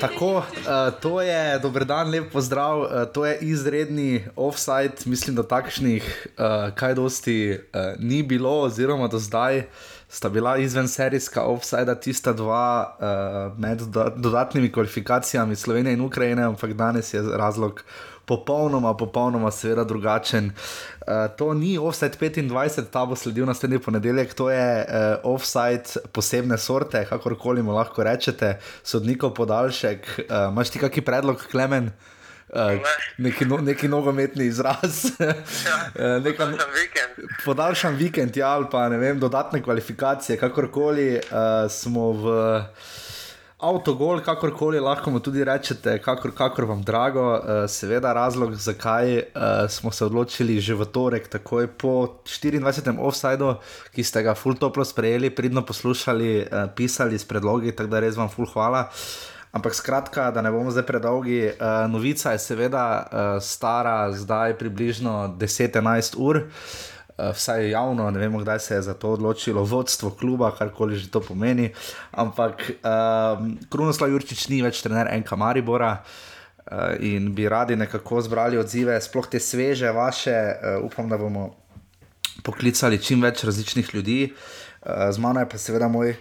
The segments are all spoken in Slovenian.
tako, uh, to je dober dan, lep pozdrav. Uh, to je izredni offside, mislim, da takšnih uh, kaj dosti uh, ni bilo, oziroma do zdaj sta bila izven serijska offside, tista dva uh, med dodatnimi kvalifikacijami Slovenije in Ukrajine, ampak danes je razlog popolnoma, popolnoma, seveda drugačen. Uh, to ni offset 25, ta bo sledil naslednji ponedeljek, to je uh, offset posebne sorte, kakorkoli mu lahko rečete, sodnikov podaljšek. Uh, Máš ti kakšen predlog, Klemen? Uh, neki, no, neki nogometni izraz. Ja, Nekam, podaljšan vikend. Podaljšan vikend, ja, ali pa ne vem, dodatne kvalifikacije, kakorkoli uh, smo v. Avtogol, kakorkoli lahko mu tudi rečete, kakor, kakor vam drago, uh, seveda razlog, zakaj uh, smo se odločili že v torek, takoj po 24. offsajdu, ki ste ga full toplo sprejeli, pridno poslušali, uh, pisali s predlogi, tako da res vam full hvala. Ampak skratka, da ne bomo zdaj predolgi, uh, novica je seveda uh, stara zdaj približno 10-11 ur. Uh, vsaj javno, ne vemo, kdaj se je za to odločilo vodstvo kluba, karkoli že to pomeni. Ampak um, Krunoslav Jurčič ni več trener enka Maribora. Uh, in bi radi nekako zbrali odzive, sploh te sveže, vaše, uh, upam, da bomo poklicali čim več različnih ljudi. Uh, z mano je pa seveda moj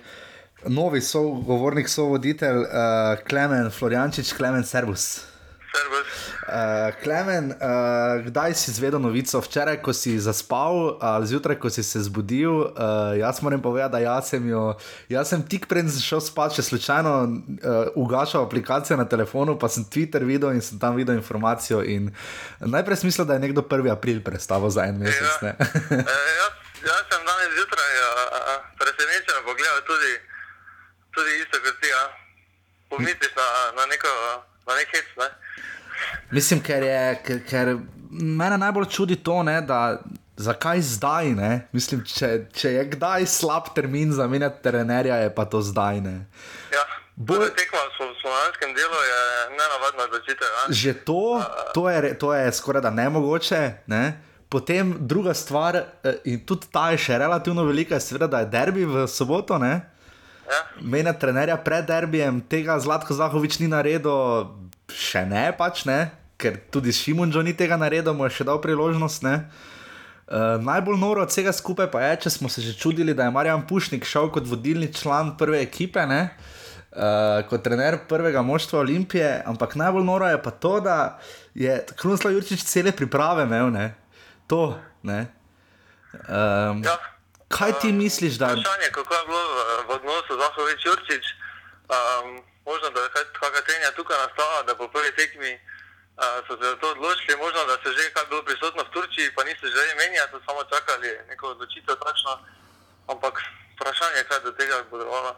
novi sogovornik, sovoditelj uh, Klemen Floriančič, Klemen Servus. Uh, Klemen, uh, kdaj si izvedel novico? Včeraj, ko si zaspal, ali zjutraj, ko si se zbudil, uh, jaz moram povedati, da jaz sem, jo, jaz sem tik pred šel spat, če slučajno uh, ugašal aplikacijo na telefonu, pa sem Twitter videl in sem tam videl informacijo. Najprej sem mislil, da je nekdo 1. april predstavil za en mesec. Ja. jaz, jaz sem danes zjutraj presenečen, pogledal tudi, tudi isto kot ti. Ja. Pomisliš na, na neko. Na nek hec, ne? Mislim, ker je, ker, ker mene najbolj čudi to, ne, da zakaj zdaj. Mislim, če, če je kdaj slab termin za menjati trenerja, je pa to zdaj. Ne. Ja. Bolj tekmo v slovenskem delu je nenavadno odločitev. Že to, to je, to je skoraj da nemogoče. Ne. Potem druga stvar, eh, in tudi ta je še relativno velika, je seveda, da je derbi v soboto. Ja. Mene trenerja pred derbijem, tega Zlatko Zahovič ni naredil, še ne, pač ne, ker tudi Šimunžo ni tega naredil, mu je še dal priložnost. Uh, najbolj noro od vsega skupaj pa je, če smo se že čudili, da je Marjan Pušnik šel kot vodilni član prve ekipe, uh, kot trener prvega moštva Olimpije, ampak najbolj noro je pa to, da je Krunoslav Jurčič cele priprave imel. Ne? To, ne. Um, ja. Kaj ti misliš, da je? Vprašanje, kako je bilo v odnosu z Zahovič Jurčič. Um, možno, da je kakšna trenja tukaj nastala, da bo prvi tekmi uh, so se za to odločili, možno, da se že kaj bilo prisotno v Turčiji, pa niso želeli menjati, so samo čakali neko odločitev takšno. Ampak vprašanje, kaj do tega bo delovalo.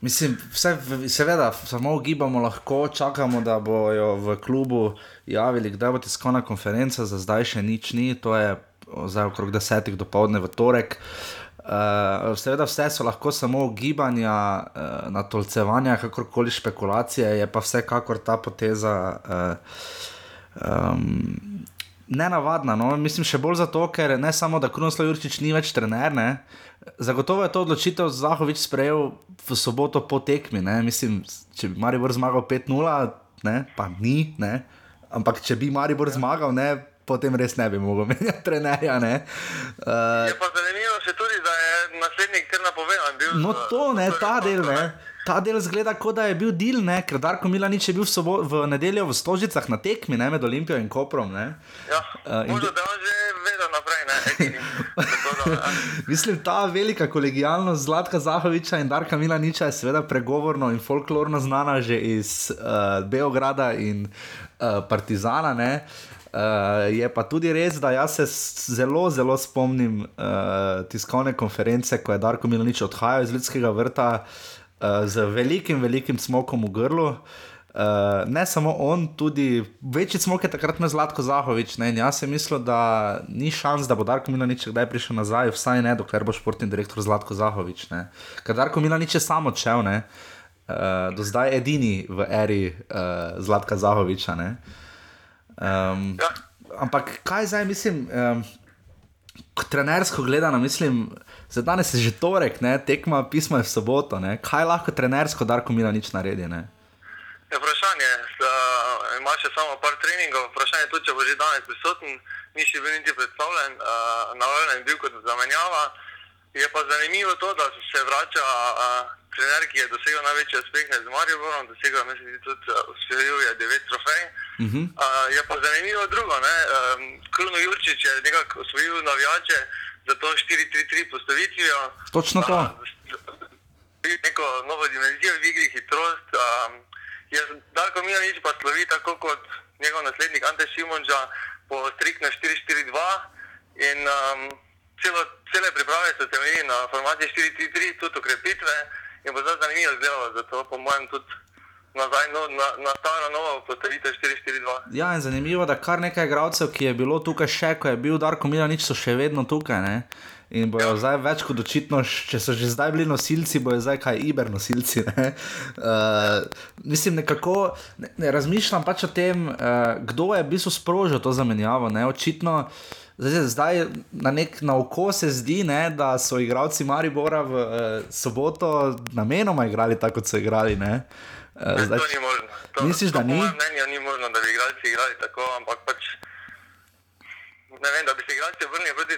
Mislim, vse, seveda, samo ugibamo, lahko čakamo, da bojo v klubu javili, kdaj bo tiskovna konferenca, za zdaj še nič ni, to je zdaj okrog desetih do povdne v torek. Uh, Uh, seveda, vse so lahko samo gibanja, uh, natolcevanja, kakorkoli špekulacije, je pa vsekakor ta poteza uh, um, nenavadna. No? Mislim, še bolj zato, ker ne samo, da Krunoslav Jurčič ni več trener, ne? zagotovo je to odločitev Zahovič sprejel v soboto po tekmi. Ne? Mislim, če bi Maribor zmagal 5-0, pa ni, ne? ampak če bi Maribor zmagal, ne potem res ne bi mogel menjati trenerja. Uh, je pa zanimivo še tudi, da je naslednik kar napovedan. No, to ne, ta del ne. Ta del zgleda, kot da je bil del, ne? ker Darko Milanič je bil v, sobo, v nedeljo v Stožicah na tekmi ne? med Olimpijo in Koprom. Ne? Ja, uh, in možno, da on že vedel naprej. Mislim, ta velika kolegijalnost Zlatka Zahoviča in Darka Milaniča je seveda pregovorno in folklorno znana že iz uh, Beograda in uh, Partizana. Uh, Uh, je pa tudi res, da jaz se zelo, zelo spomnim uh, tiskovne konference, ko je Darko Milanič odhajal iz ljudskega vrta uh, z velikim, velikim smokom v grlu. Uh, ne samo on, tudi večji smok je takrat imel Zlatko Zahovič. Ne? Jaz sem mislil, da ni šans, da bo Darko Milanič kdaj prišel nazaj, vsaj ne, dokler bo športni direktor Zlatko Zahovič. Ne? Ker Darko Milanič je samo odšel, uh, do zdaj edini v eri uh, Zlatka Zahoviča. Uh, Um, ja. Ampak kaj zdaj mislim, um, trenersko gledano, mislim, za danes je že torek, ne, tekma pisma je v soboto. Ne, kaj lahko trenersko, da ko mi na nič naredi? Ne? Je vprašanje, da ima še samo par treningov, vprašanje je tudi, če bo že danes prisoten, ni še bil niti predstavljen, uh, navaden je bil kot zamenjava. Je pa zanimivo to, da se vrača uh, trener, ki je dosegel največje uspehe z Mariborom, dosegel mislim, tudi osvojil je devet trofej. Uh -huh. uh, je pa zanimivo drugo, ne? Um, Kruno Jurčič je nekako osvojil navijače za to 4-3-3 postavitvijo. Točno to. Uh, neko novo dimenzijo v igri, hitrost. Um, je Darko Milanič pa slovi tako kot njegov naslednik Ante Šimunča po striktno 4-4-2 in um, celo, cele priprave so temeljili na formati 4-3-3, tudi ukrepitve in bo zdaj zanimivo izgledalo, zato po mojem tudi nazaj no, na, na staro novo postavitev 4-4-2. Ja, in zanimivo, da kar nekaj igralcev, ki je bilo tukaj še, ko je bil Darko Milanič, so še vedno tukaj. Ne? In bojo ja. zdaj več kot očitno, če so že zdaj bili nosilci, bojo zdaj kaj iber nosilci. Uh, mislim, nekako ne, ne razmišljam pač o tem, uh, kdo je v bistvu sprožil to zamenjavo. Ne? Očitno zdaj, zdaj na nek na oko se zdi, ne, da so igralci Maribora v uh, soboto namenoma igrali tako, kot so igrali. Ne? Uh, zdaj, to ni možno. To, misliš, to, da ni? Po mojem mnenju ni možno, da bi igralci igrali tako, ampak pač ne vem, da bi se igralci vrnili proti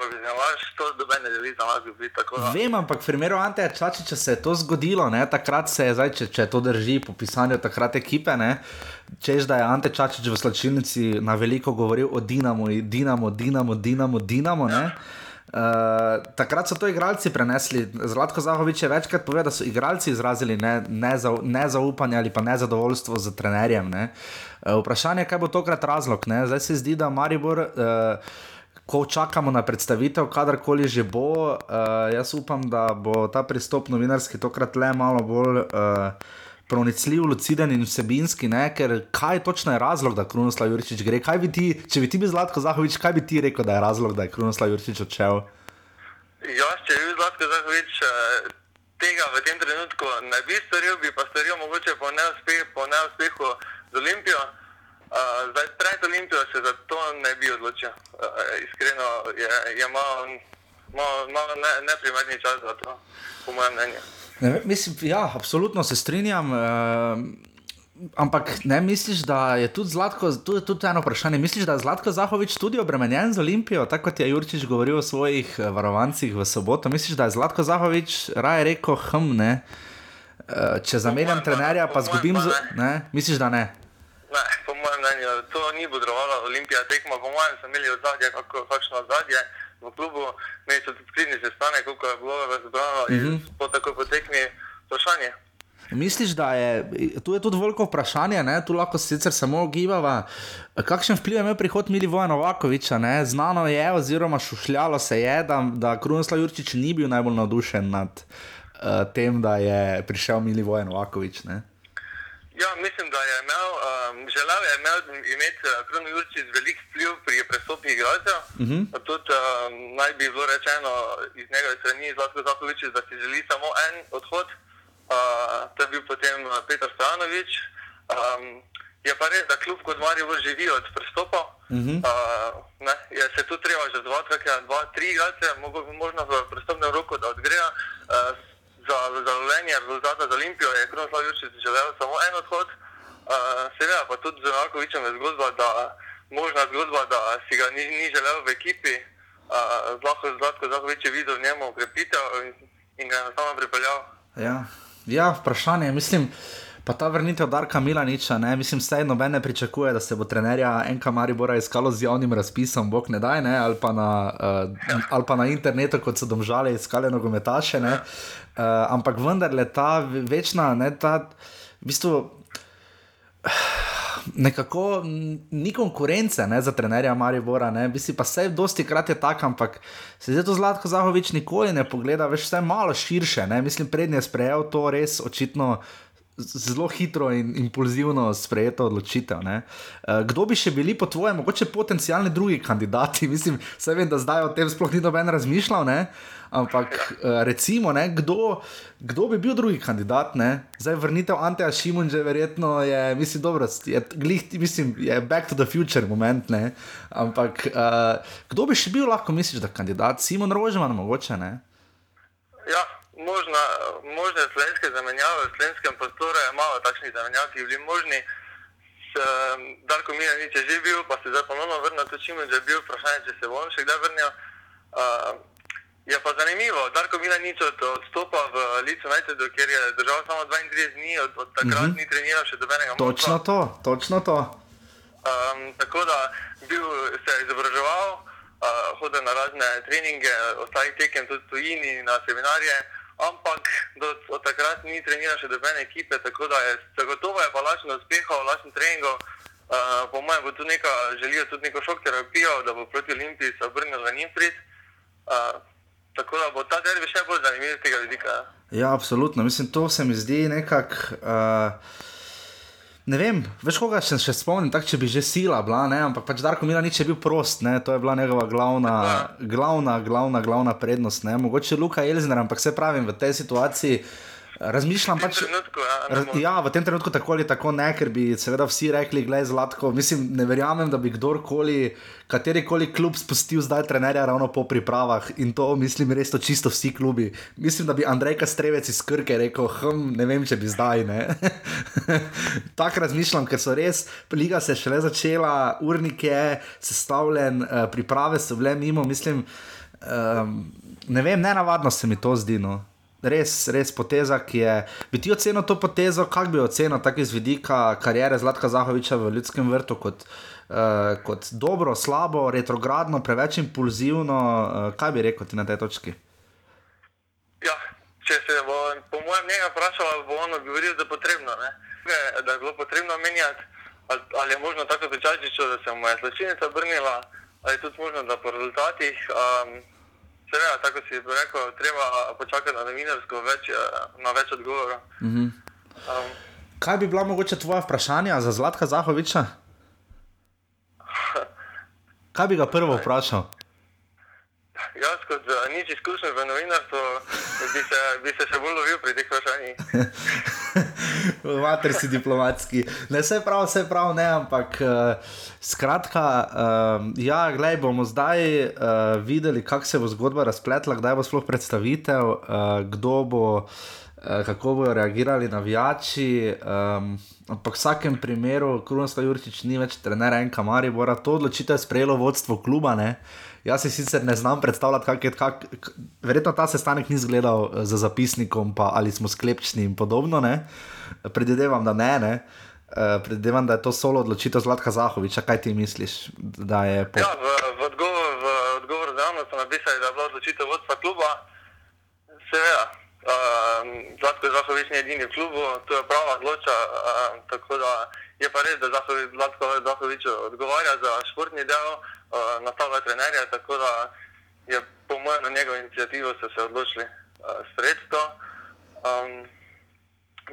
pa bi se vaš to doben ne želi za vas biti tako. Vem, ampak v primeru Ante Čačiča se je to zgodilo, ne? takrat se je, zdaj, če, če to drži po pisanju takrat ekipe, ne? češ da je Ante Čačič v slačilnici na veliko govoril o Dinamo, Dinamo, Dinamo, Dinamo, Dinamo. Ja. Uh, takrat so to igralci prenesli. Zlatko Zahovič je večkrat povedal, da so igralci izrazili nezaupanje ne, ne ali pa nezadovoljstvo z trenerjem. Ne. Uh, vprašanje je, kaj bo tokrat razlog. Ne. Zdaj se zdi, da Maribor, uh, ko čakamo na predstavitev, kadarkoli že bo, uh, jaz upam, da bo ta pristop novinarski tokrat le malo bolj. Uh, pronicljiv, luciden in vsebinski, ne? ker kaj točno je razlog, da Krunoslav Jurčič gre? Bi ti, če bi ti bil Zlatko Zahovič, kaj bi ti rekel, da je razlog, da je Krunoslav Jurčič odšel? Ja, če bi bil Zlatko Zahovič. Eh, tega v tem trenutku ne bi storil, bi pa storil mogoče po neuspehu, po neuspehu z Olimpijo. Uh, zdaj, pred Olimpijo se za to ne bi odločil. Uh, iskreno je, je malo, malo, malo ne, neprimerni čas za to, po mojem mnenju. Ne, mislim, ja, absolutno se strinjam. Uh, ampak ne misliš, da je tudi Zlatko, tu je tudi eno vprašanje. Misliš, da je Zlatko Zahovič tudi obremenjen z Olimpijo, tako kot je Jurčič govoril o svojih eh, varovancih v soboto? Misliš, da je Zlatko Zahovič raje rekel, hm, ne. Uh, če zamenjam trenerja, pa zgubim. Z... Ne? Misliš, da ne? Ne, po mojem mnenju, to ni budrovala Olimpija tekma, po mojem, so imeli od zadnje, kakšno zadnje v klubu, imeli so tudi pridni sestanek, koliko je bilo razbrano uh -huh. in mhm. po tako potekni vprašanje. Misliš, da je tu je tudi veliko vprašanje, ne? tu lahko sicer samo ogibava, kakšen vpliv je imel prihod Mili Vojna Novakoviča? Ne? Znano je, oziroma šušljalo se je, da, da Krunoslav Jurčič ni bil najbolj navdušen nad uh, tem, da je prišel Mili Vojna Novakovič. Ja, mislim, da je imel, um, želel je imel, imeti uh, Kruno Jurčič velik vpliv pri prestopih igralcev. Uh mhm. -huh. Tudi um, naj bi bilo rečeno iz njegove strani Zlatko Zahovič, da si želi samo en odhod, uh, to je bil potem uh, Petr Stanovič. Um, je pa res, da kljub kot Marijo živi od prestopa, uh -huh. uh, je se tu treba že dva, dva, tri igralce, možno v prestopnem roku, da odgreja. Uh, za zalovljenje rezultata za Olimpijo je Krunoslav Jurčič želel samo en odhod. Uh, seveda pa tudi za Markovičem je zgodba, da možna zgodba, da si ga ni, ni želel v ekipi. Uh, Zlahko Zlatko Zahovič je videl v njemu ukrepitev in, in ga je enostavno pripeljal. Ja. ja, vprašanje, mislim. Pa ta vrnitev Darka Milaniča, ne? mislim, vse eno ne pričakuje, da se bo trenerja enka Maribora iskalo z javnim razpisom, bog ne daj, ne? Ali, pa na, uh, ali pa na internetu, kot so domžale iskale nogometaše. Uh, ampak vendarle ta večna, ne, ta v bistvu. Nekako ni konkurence ne, za trenerja Maribora, ne, bi si pa vse dosti krat je tako, ampak se zdaj to Zlatko Zahovič nikoli ne pogleda, več vse malo širše. Ne. Mislim, prednje sprejel to res očitno zelo hitro in impulzivno sprejeto odločitev. Ne? Eh, kdo bi še bili po tvojem, mogoče potencijalni drugi kandidati? Mislim, se vem, da zdaj o tem sploh ni noben razmišljal. Ne? Ampak eh, recimo, ne, kdo, kdo bi bil drugi kandidat? Ne? Zdaj vrnitev Anteja Šimunča, verjetno je, mislim, dobro, je, glih, mislim, je back to the future moment. Ne? Ampak uh, kdo bi še bil lahko, misliš, da kandidat? Simon Rožman, mogoče ne. Ja, možna, možne slovenske zamenjave v slovenskem prostoru je malo takšnih zamenjav, ki bi bili možni. S, um, Darko Milanič je že bil, pa se zdaj ponovno vrnil, to čim je bil, vprašanje, če se bo on še kdaj vrnil. Uh, je pa zanimivo, Darko Milanič od, odstopa v Najtedu, ker je držal samo 32 dni, od, od takrat mm -hmm. ni treniral še dobenega. Točno to, točno to. Um, tako da bil, se je izobraževal, uh, hodil na razne treninge, ostalih tekem tudi tujini, na seminarje ampak do, od takrat ni treniral še dobene ekipe, tako da je zagotovo je pa lažen uspehov, lažen treningov. Uh, po mojem bo tu neka, želijo tudi neko šok terapijo, da bo proti Olimpiji se obrnil za njim prid. Uh, tako da bo ta derbi še bolj zanimiv z tega vidika. Ja, absolutno. Mislim, to se mi zdi nekako. Uh ne vem, veš, koga še, še spomnim, tak, če bi že sila bila, ne? ampak pač Darko Mila ni bil prost, ne? to je bila njegova glavna, glavna, glavna, glavna prednost. Ne? Mogoče Luka Elzner, ampak se pravim v tej situaciji. Razmišljam pač, trenutku, ja, raz, ja, v tem trenutku tako ali tako ne, ker bi seveda vsi rekli, gledaj, zlatko. Mislim, ne verjamem, da bi kdorkoli, katerikoli klub spustil zdaj trenerja ravno po pripravah in to mislim res to čisto vsi klubi. Mislim, da bi Andrej Kastrevec iz Krke rekel, hm, ne vem, če bi zdaj tako razmišljam, ker so res, liga se je šele začela, urnik je sestavljen, eh, priprave so bile mimo, mislim, um, ne vem, ne navadno se mi to zdi. No res, res poteza, ki je. Bi ti ocenil to potezo, kako bi ocenil tako iz vidika karijere Zlatka Zahoviča v ljudskem vrtu, kot, uh, kot dobro, slabo, retrogradno, preveč impulzivno? Uh, kaj bi rekel ti na tej točki? Ja, če se bo, po mojem mnenju, vprašal, bo on odgovoril, da je potrebno. Ne? Da je bilo potrebno menjati, ali je možno tako pričati, da se mu je zločinica obrnila, ali je tudi možno, da po rezultatih. Um, Seveda, tako si rekel, treba počakati na novinarsko, več, na več odgovorov. Uh -huh. um, Kaj bi bila mogoče tvoja vprašanja za Zlatka Zahoviča? Kaj bi ga prvo vprašal? Jaz, kot uh, nič izkušen v novinarstvu, bi se, bi se še bolj lovil pri teh vprašanjih. Mater si diplomatski. Ne, vse prav, vse prav, ne, ampak uh, skratka, uh, ja, gledaj, bomo zdaj uh, videli, kako se bo zgodba razpletla, kdaj bo sploh predstavitev, uh, kdo bo. Kako bodo reagirali navijači, um, ampak v vsakem primeru, Krunoslav Jurčič ni več trener enka Maribora, to odločitev je sprejelo vodstvo kluba. Uh, Jaz si sicer ne znam predstavljati, kako je. Kak, verjetno ta sestanek ni zgledal eh, za zapisnikom, pa ali smo sklepčni in podobno. Predvidevam, da ne. ne. Uh, predvidevam, da je to solo odločitev Zlatka Zahoviča. Kaj ti misliš? Po... Ja, v, v odgovor, odgovor za javnost smo napisali, da je bila odločitev vodstva kluba. Seveda, uh, Zlatko Zahovič ni edini v klubu, to je prava odloča. Uh, Je pa res, da Zlatko Zahovič odgovarja za športni del, uh, nastavlja trenerja, tako da je po mojem na njegovo inicijativo se, se odločili uh, sredstvo. Um,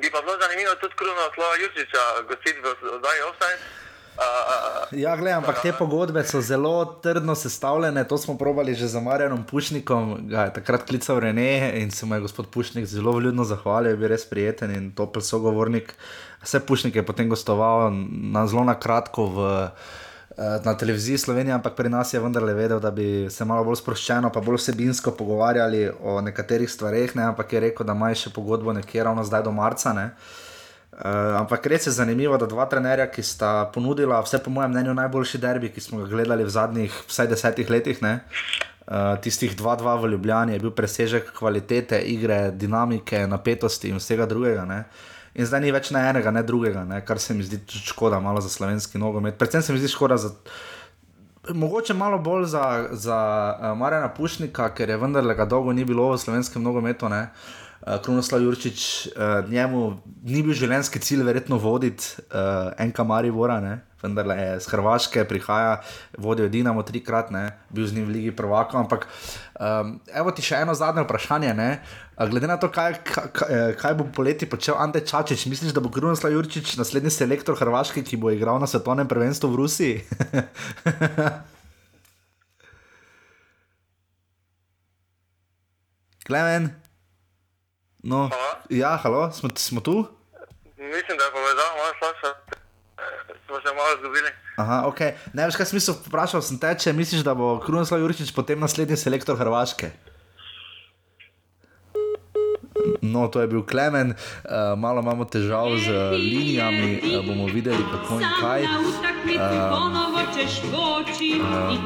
bi pa bilo zanimivo tudi kruno slova Jurčiča, gostiti v oddaji Offside. Uh, ja, gledam, ampak te pogodbe so zelo trdno sestavljene. To smo probali že za Marjanom Pušnikom, ga je takrat klical Rene in se mu je gospod Pušnik zelo vljudno zahvalil, je bil res prijeten in topel sogovornik. Vse Pušnik je potem gostoval na zelo na kratko v, eh, na televiziji Slovenije, ampak pri nas je vendarle vedel, da bi se malo bolj sproščeno, pa bolj vsebinsko pogovarjali o nekaterih stvareh, ne? ampak je rekel, da ima še pogodbo nekje ravno zdaj do marca. Ne? Uh, ampak res je zanimivo, da dva trenerja, ki sta ponudila, vse po mojem mnenju, najboljši derbi, ki smo ga gledali v zadnjih vsaj desetih letih, ne? Uh, tistih 2-2 v Ljubljani je bil presežek kvalitete igre, dinamike, napetosti in vsega drugega. Ne? In zdaj ni več na enega, ne drugega, ne? kar se mi zdi škoda, malo za slovenski nogomet. Predvsem se mi zdi škoda za. Mogoče malo bolj za, za uh, Marjana Pušnika, ker je vendarle ga dolgo ni bilo v slovenskem nogometu. Uh, uh, Krunoslav Jurčič, uh, njemu ni bil življenjski cilj, verjetno voditi uh, enka Maribora, ne? vendar je z Hrvaške, prihaja, vodil Dinamo trikrat, ne? bil z njim v Ligi Prvaka. Ampak um, evo ti še eno zadnje vprašanje. Ne? Glede na to, kaj, kaj, kaj bo poleti počel Ante Čačič, misliš, da bo Krunoslav Jurčič naslednji selektor Hrvaške, ki bo igral na svetovnem prvenstvu v Rusiji? Klemen. No, ja, halo, smo, smo tu? Mislim, da je povezava malo slabša. Smo se malo zgubili. Aha, ok. Ne veš, kaj smisel vprašal sem te, če misliš, da bo Krunoslav Juričič potem naslednji selektor Hrvaške? No, to je bil Klemen, uh, malo imamo težav z linijami, uh, bomo videli, kako in kaj. Ponovo češ voči in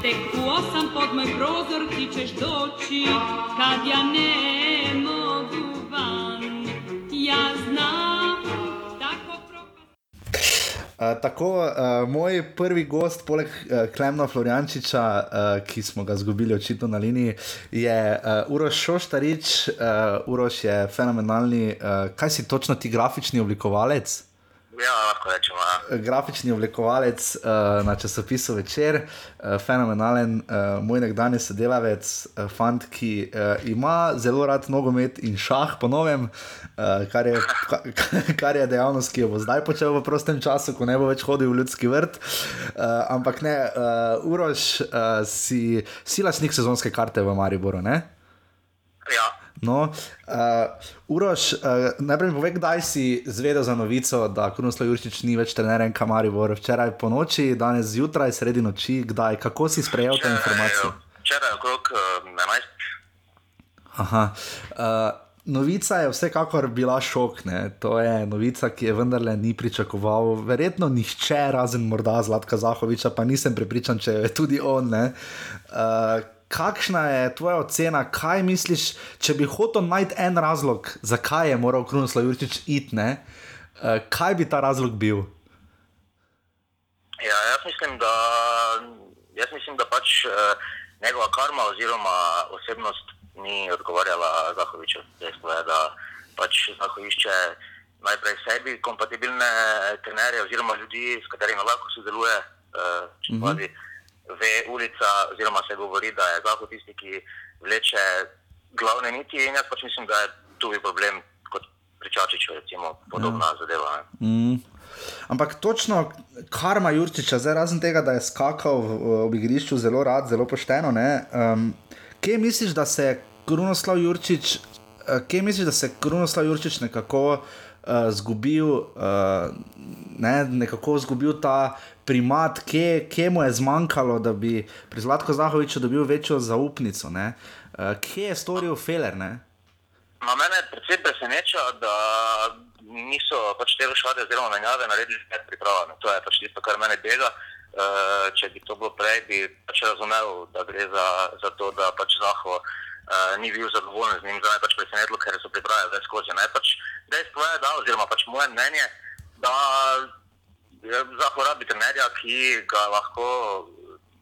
Uh, tako, uh, moj prvi gost, poleg uh, Klemna Floriančiča, uh, ki smo ga izgubili očitno na liniji, je uh, Uroš Šoštarič. Uh, Uroš je fenomenalni, uh, kaj si točno ti grafični oblikovalec? Ja, lahko rečemo. Ja. Grafični oblikovalec uh, na časopisu Večer, uh, fenomenalen, uh, moj nekdanji sodelavec, uh, fant, ki uh, ima zelo rad nogomet in šah, ponovim, uh, kar, ka, kar je dejavnost, ki jo bo zdaj počel v prostem času, ko ne bo več hodil v ljudski vrt. Uh, ampak ne, uh, Uroš, uh, si, si lasnik sezonske karte v Mariboru. Ne? Ja. No, uh, Uroš, uh, najprej povej, kdaj si zvedel za novico, da Krunoslav Jurčič ni več trener in kamari vor. Včeraj po noči, danes zjutraj, sredi noči, kdaj, kako si sprejel te informacije? Včeraj okrog uh, 11. Aha. Uh, Novica je vsekakor bila šok. Ne? To je novica, ki je vendarle ni pričakoval, verjetno nihče, razen morda Zlatka Zahoviča, pa nisem prepričan, če je tudi on. Uh, kakšna je tvoja ocena, kaj misliš, če bi hotel najti en razlog, zakaj je moral Krunoslav Jurčič iti, uh, kaj bi ta razlog bil? Ja, jaz mislim, da, jaz mislim, da pač uh, njegova karma oziroma osebnost ni odgovarjala Zahoviču. Dejstvo je, da pač Zahovišče najprej sebi kompatibilne trenerje oziroma ljudi, s katerimi lahko sodeluje. Uh, mm -hmm ve ulica, oziroma se govori, da je Zahod tisti, ki vleče glavne niti. In jaz pač mislim, da je tu problem kot pri Čačiču, recimo, podobna ja. zadeva. Mm. Ampak točno karma Jurčiča, zdaj razen tega, da je skakal v, v igrišču zelo rad, zelo pošteno. Um, kje misliš, da se je Krunoslav Jurčič, uh, kje misliš, da se je Krunoslav Jurčič nekako uh, zgubil, uh, ne, nekako zgubil ta primat, kje, kje mu je zmanjkalo, da bi pri Zlatku Zahoviču dobil večjo zaupnico. Uh, kje je storil Feler? Ma mene predvsem preseneča, da niso pač te rošade oziroma menjave naredili pred pripravami. To je pač tisto, kar mene bega. Uh, če bi to bilo prej, bi pač razumel, da gre za, za to, da pač Zaho uh, ni bil zadovoljen z njim. Zdaj pač presenetilo, ker so pripravili več skozi. Pač dejstvo je, da, oziroma pač moje mnenje, da Zahod rabi trenerja, ki ga lahko,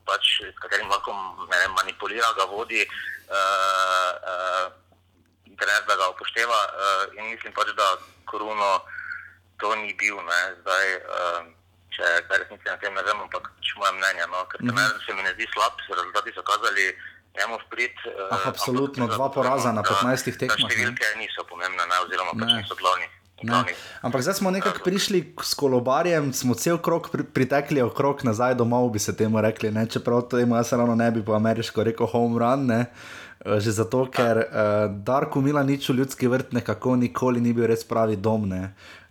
pač, s katerim lahko ne, manipulira, ga vodi, uh, uh, trener, da ga upošteva. Uh, in mislim pač, da koruno to ni bil. Zdaj, uh, če resnici na tem ne vem, ampak pač moje mnenje. No? Ker trener se mi ne zdi slab, rezultati so kazali. Prid, ah, absolutno, ampak, dva poraza na 15 tekmah. Številke niso pomembne, ne, oziroma pač niso glavni. Ne. Ampak zdaj smo nekako prišli s kolobarjem, smo cel krok pri, pritekli okrog nazaj domov, bi se temu rekli. Ne? Čeprav to ima se ravno ne bi po ameriško rekel home run. Ne? Eh, že zato, ker uh, Darko Milanič v ljudski vrt nekako nikoli ni bil res pravi dom.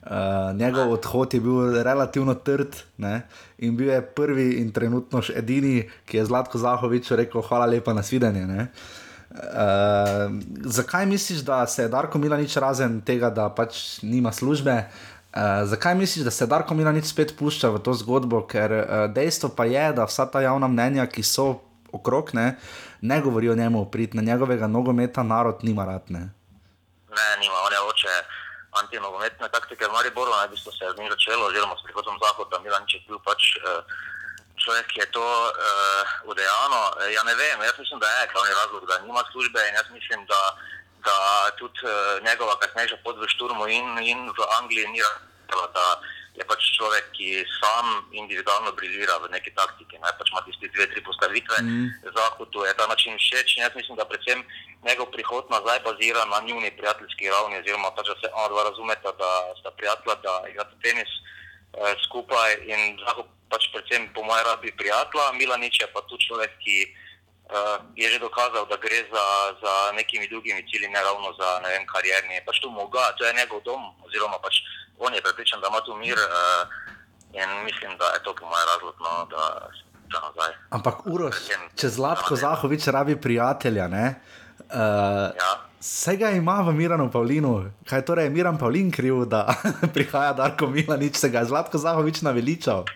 Uh, njegov odhod je bil relativno trd ne? in bil je prvi in trenutno še edini, ki je Zlatko Zahovič rekel: Hvala lepa na svidenje. Uh, Uh, zakaj misliš, da se je Darko Milanič razen tega, da pač nima službe? Uh, zakaj misliš, da se Darko Milanič spet pušča v to zgodbo? Ker uh, dejstvo pa je, da vsa ta javna mnenja, ki so okrog, ne, ne govorijo o njemu, prid na njegovega nogometa narod nima rad. Ne, ne nima, on je oče antinogometne taktike v Mariboru, naj bi se z njim začelo, oziroma s prihodom Zahoda, Milanič je bil pač. Uh, človek je to uh, udejano. Eh, ja, ne vem, jaz mislim, da je glavni razlog, da nima službe in jaz mislim, da, da tudi uh, njegova kasnejša pot v Šturmu in, in v Angliji ni razlog, da je pač človek, ki sam individualno briljira v neki taktiki, ne pač ima tiste dve, tri postavitve. Mm. Zahodu je ta način všeč jaz mislim, da predvsem njegov prihod nazaj bazira na njuni prijateljski ravni, oziroma pač, da se ona dva razumeta, da sta prijatelja, da igrata tenis. Eh, skupaj in lahko pač predvsem po mojem rabi prijatelja. Milanič je pa tudi človek, ki uh, je že dokazal, da gre za, za nekimi drugimi cilji, ne ravno za ne vem, karjerni. Pač to, moga, to je njegov dom, oziroma pač on je prepričan, da ima tu mir uh, in mislim, da je to po mojem razlog. No, da, Ampak, Uroš, če Zlatko Zahovič rabi prijatelja, ne? Uh, ja. Vsega ima v Miranu Pavlinu, kaj torej je Miran Pavlin kriv, da prihaja Darko Milanič, se ga je Zlatko Zahovič naveličal.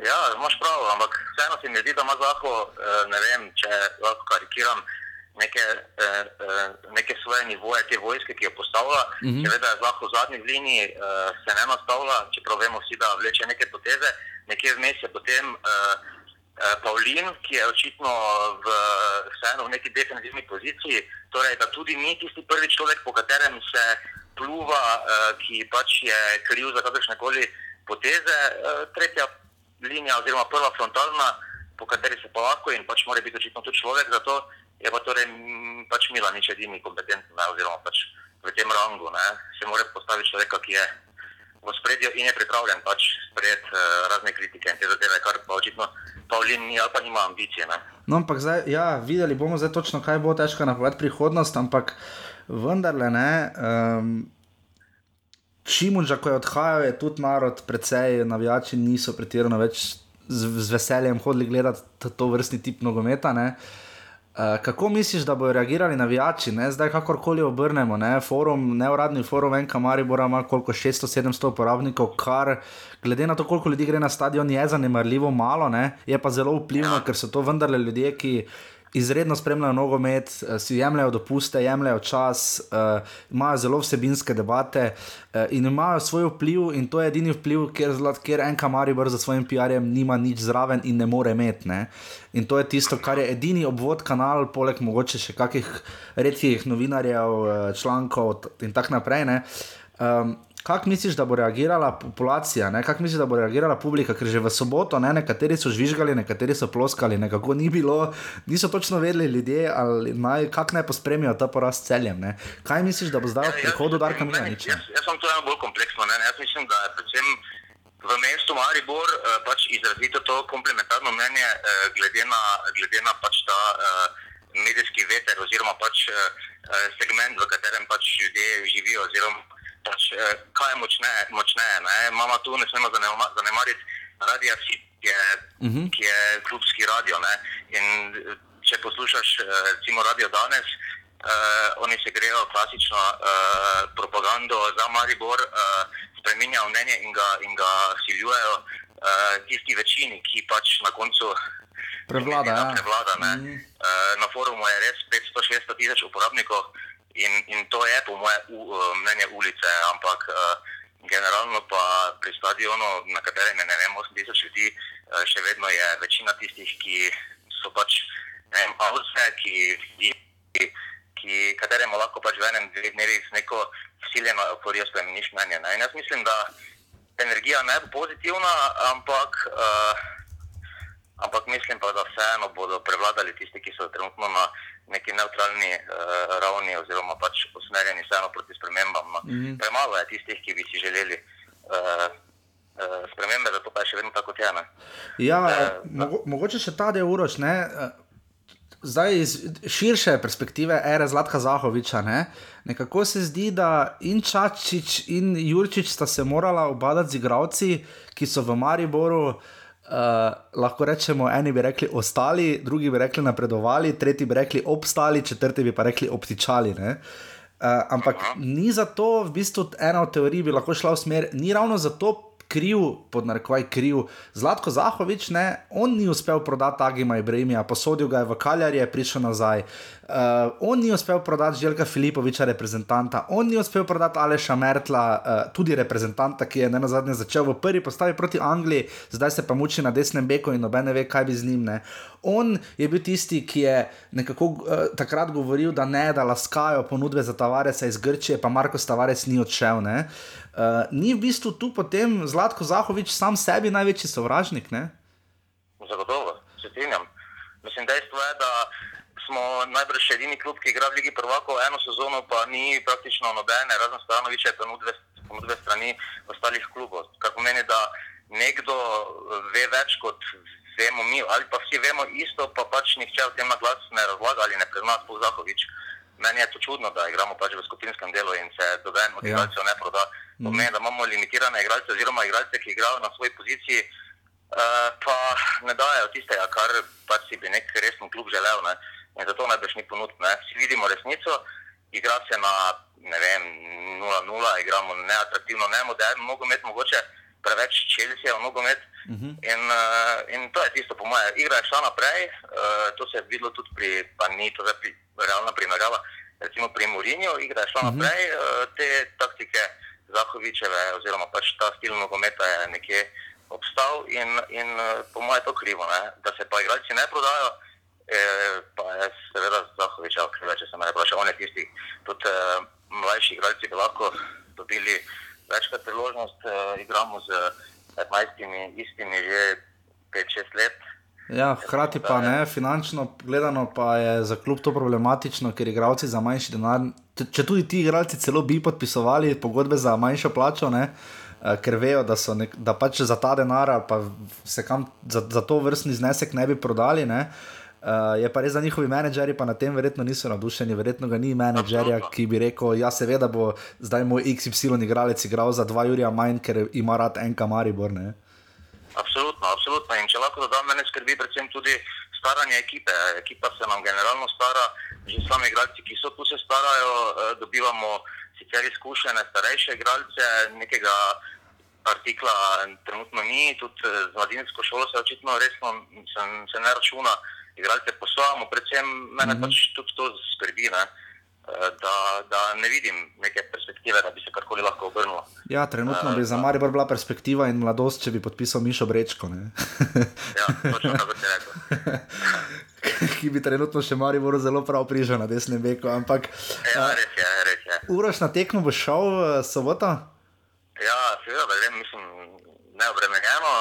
Ja, imaš prav, ampak vseeno se mi zdi, da ima Zaho, eh, ne vem, če lahko karikiram, neke, eh, eh, neke svoje nivoje te vojske, ki jo postavlja. Mm -hmm. Seveda je Zaho v zadnji liniji, se ne nastavlja, čeprav vemo vsi, da vleče neke poteze, nekje vmes je potem. Eh, Pavlin, ki je očitno v, vseeno v neki definitivni poziciji, torej da tudi ni tisti prvi človek, po katerem se pluva, ki pač je kriv za kakršne koli poteze, tretja linija oziroma prva frontalna, po kateri se pa lahko in pač mora biti očitno tudi človek, zato je pa torej pač Mila nič edini kompetenten oziroma pač v tem rangu, ne, se mora postaviti človeka, ki je v spredju in je pripravljen pač sprejeti uh, razne kritike in te zadeve, kar pa očitno Pavlin ni ali pa nima ambicije. Ne? No, ampak zdaj, ja, videli bomo zdaj točno, kaj bo težko napovedati prihodnost, ampak vendarle ne. Um, Šimunža, ko je odhajal, je tudi narod, precej navijači niso pretirano več z, z veseljem hodili gledati to, vrstni tip nogometa. Uh, kako misliš, da bodo reagirali navijači, ne? zdaj kakorkoli obrnemo, ne? forum, neuradni forum, en kamari, bo ima koliko 600-700 uporabnikov, kar glede na to, koliko ljudi gre na stadion, je zanemarljivo malo, ne? je pa zelo vplivno, ker so to vendarle ljudje, ki izredno spremljajo nogomet, eh, si jemljajo dopuste, jemljajo čas, uh, imajo zelo vsebinske debate uh, in imajo svoj vpliv, in to je edini vpliv, kjer, kjer en kamaribor za svojim PR-jem nima nič zraven in ne more imeti. Ne? In to je tisto, kar je edini obvod kanal, poleg mogoče še kakih redkih novinarjev, člankov in tako naprej. Um, Kako misliš, da bo reagirala populacija, kako misliš, da bo reagirala publika, ker že v soboto ne, nekateri so žvižgali, nekateri so ploskali, nekako ni bilo, niso točno vedeli ljudje, naj, kako naj pospremijo ta poraz celjem. Ne. Kaj misliš, da bo zdaj v prihodu Darka Milaniča? Jaz, jaz sem to eno bolj kompleksno, ne. jaz mislim, da je predvsem v mestu Maribor uh, pač izrazito to komplementarno mnenje uh, glede na, glede na pač ta uh, medijski veter oziroma pač uh, segment, v katerem pač ljudje živijo. Oziroma, pač, eh, kaj je močneje. Močne, Imamo tu, ne smemo zanemariti, radio, ki je, uh mhm. -huh. ki je klubski radio. Ne? In eh, če poslušaš, eh, recimo, radio danes, uh, oni se grejo klasično uh, propagando za Maribor, uh, spremenjajo mnenje in ga, in ga siljujejo uh, tisti večini, ki pač na koncu. Prevlada, ja. prevlada, mm -hmm. uh, na forumu je res 500-600 tisoč uporabnikov, In, in to je po mojem uh, mnenju ulice, ampak uh, generalno pa pri stadionu, na katerem je ne vem, 8000 ljudi, uh, še vedno je večina tistih, ki so pač avse, ki, ki, ki kateremu lahko pač v enem dveh dnevih z neko siljeno euforijo spremeniš mnenje. Ne? In jaz mislim, da energija ne bo pozitivna, ampak. Uh, ampak mislim pa, da vseeno bodo prevladali tisti, ki so trenutno na neki neutralni uh, ravni oziroma pač usmerjeni vseeno proti spremembam. No. Mm -hmm. Premalo je tistih, ki bi si želeli. Uh, Spremembe, zato pa je še vedno tako tjena. Ja, e, mogo, mogoče še ta del uroč, ne? zdaj iz širše perspektive, ere Zlatka Zahoviča. Ne? Nekako se zdi, da in Čačič in Jurčič sta se morala obadati z igravci, ki so v Mariboru. Uh, Uh, lahko rečemo, eni bi rekli ostali, drugi bi rekli napredovali, tretji bi rekli obstali, četrti bi pa rekli obtičali. Uh, ampak ni zato, v bistvu, ena od teorij bi lahko šla v smer, ni ravno zato kriv, pod narekovaj kriv. Zlatko Zahovič, ne, on ni uspel prodati Agima Ibrahima, posodil ga je v Kaljar, je prišel nazaj. Uh, on ni uspel prodati Željka Filipoviča, reprezentanta, on ni uspel prodati Aleša Mertla, uh, tudi reprezentanta, ki je ne na zadnje začel v prvi postavi proti Angliji, zdaj se pa muči na desnem beku in noben ne ve, kaj bi z njim. Ne. On je bil tisti, ki je nekako uh, takrat govoril, da ne, da laskajo ponudbe za Tavaresa iz Grčije, pa Marko Tavares ni odšel. Uh, Uh, ni v bistvu tu potem Zlatko Zahovič sam sebi največji sovražnik? Ne? Zagotovo, se strinjam. Mislim, dejstvo je, da smo najbrž edini klub, ki igra v Ligi prvako eno sezono, pa ni praktično nobene, razen Stanoviče, ponudbe, ponudbe strani ostalih klubov. Kar pomeni, da nekdo ve več kot vemo mi, ali pa vsi vemo isto, pa pač nihče o tem na glas ne razlaga ali ne prizna, sploh Zahovič. Meni je to čudno, da igramo pač v skupinskem delu in se doben motivacijo ja. ne proda pomeni, mhm. da imamo limitirane igralce, oziroma igralce, ki igrajo na svoji poziciji, uh, pa ne dajo tistega, kar pač si bi nek resen klub želel. Ne. in zato najbrž ni ponudb. Vsi vidimo resnico, igra se na 0-0, igramo neatraktivno, ne moderno, nogomet, mogoče preveč čelisijo nogomet. Uh -huh. in, uh, in to je tisto, po mojem, igra je šla naprej, uh, to se je videlo tudi pri, pa ni to zdaj pri, realna primerjava, recimo pri Murinju, igra je šla uh -huh. naprej, uh, te taktike Zahovičeve oziroma pač ta stil nogometa je nekje obstal in, in uh, po mojem je to krivo, ne? da se pa igralci ne prodajo. Pa je seveda Zahoviča, če se me ne vpraša, on je tisti, tudi uh, mlajši igralci bi lahko dobili večkrat priložnost, uh, igramo z 15 istimi že 5-6 let. Ja, hkrati pa ne, finančno gledano pa je za klub to problematično, ker igralci za manjši denar, če tudi ti igralci celo bi podpisovali pogodbe za manjšo plačo, ne, eh, ker vejo, da, nek, da pač za ta denar ali pa se kam za, za to vrstni znesek ne bi prodali. Ne, uh, je pa res, da njihovi menedžerji pa na tem verjetno niso navdušeni, verjetno ga ni menedžerja, ki bi rekel: Ja, seveda bo zdaj moj XY igralec igral za dva Jurija manj, ker ima rad enka Maribor. Ne? Absolutno, absolutno. In če lahko dodam, mene skrbi predvsem tudi staranje ekipe. Ekipa se nam generalno stara, že sami igralci, ki so tu se starajo, eh, dobivamo sicer izkušene, starejše igralce, nekega artikla trenutno ni, tudi z mladinsko šolo se očitno resno se, se ne računa igralce poslovamo, predvsem mene mm -hmm. pač tudi to skrbi, ne? Eh, da, da ne vidim neke perspektive, da bi se karkoli lahko obrnilo. Ja, trenutno bi za Maribor bila perspektiva in mladost, če bi podpisal Mišo Brečko. ja, točno tako se reče. Ki bi trenutno še Maribor zelo prav prižal na desnem beku. Ampak, ja, res je, res je. Uroš na tekmo bo šel v soboto? Ja, seveda, mislim, neobremenjeno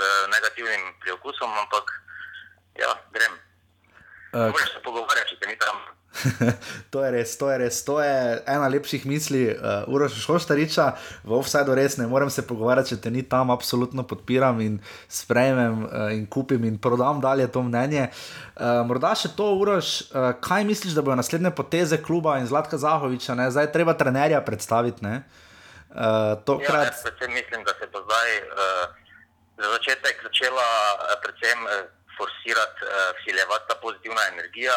z negativnim priokusom, ampak ja, grem. Uh, Moraš se pogovarjati, če ni tam. to je res, to je res, to je ena lepših misli, uh, Uroš Šoštariča, v offsajdu res ne morem se pogovarjati, če te ni tam, absolutno podpiram in sprejmem uh, in kupim in prodam dalje to mnenje. Uh, morda še to, Uroš, uh, kaj misliš, da bodo naslednje poteze kluba in Zlatka Zahoviča, ne? zdaj treba trenerja predstaviti? Ne? Uh, tokrat... ja, jaz mislim, da se bo zdaj uh, za začetek začela uh, predvsem. Uh, forsirati, vsiljevati uh, ta pozitivna energija,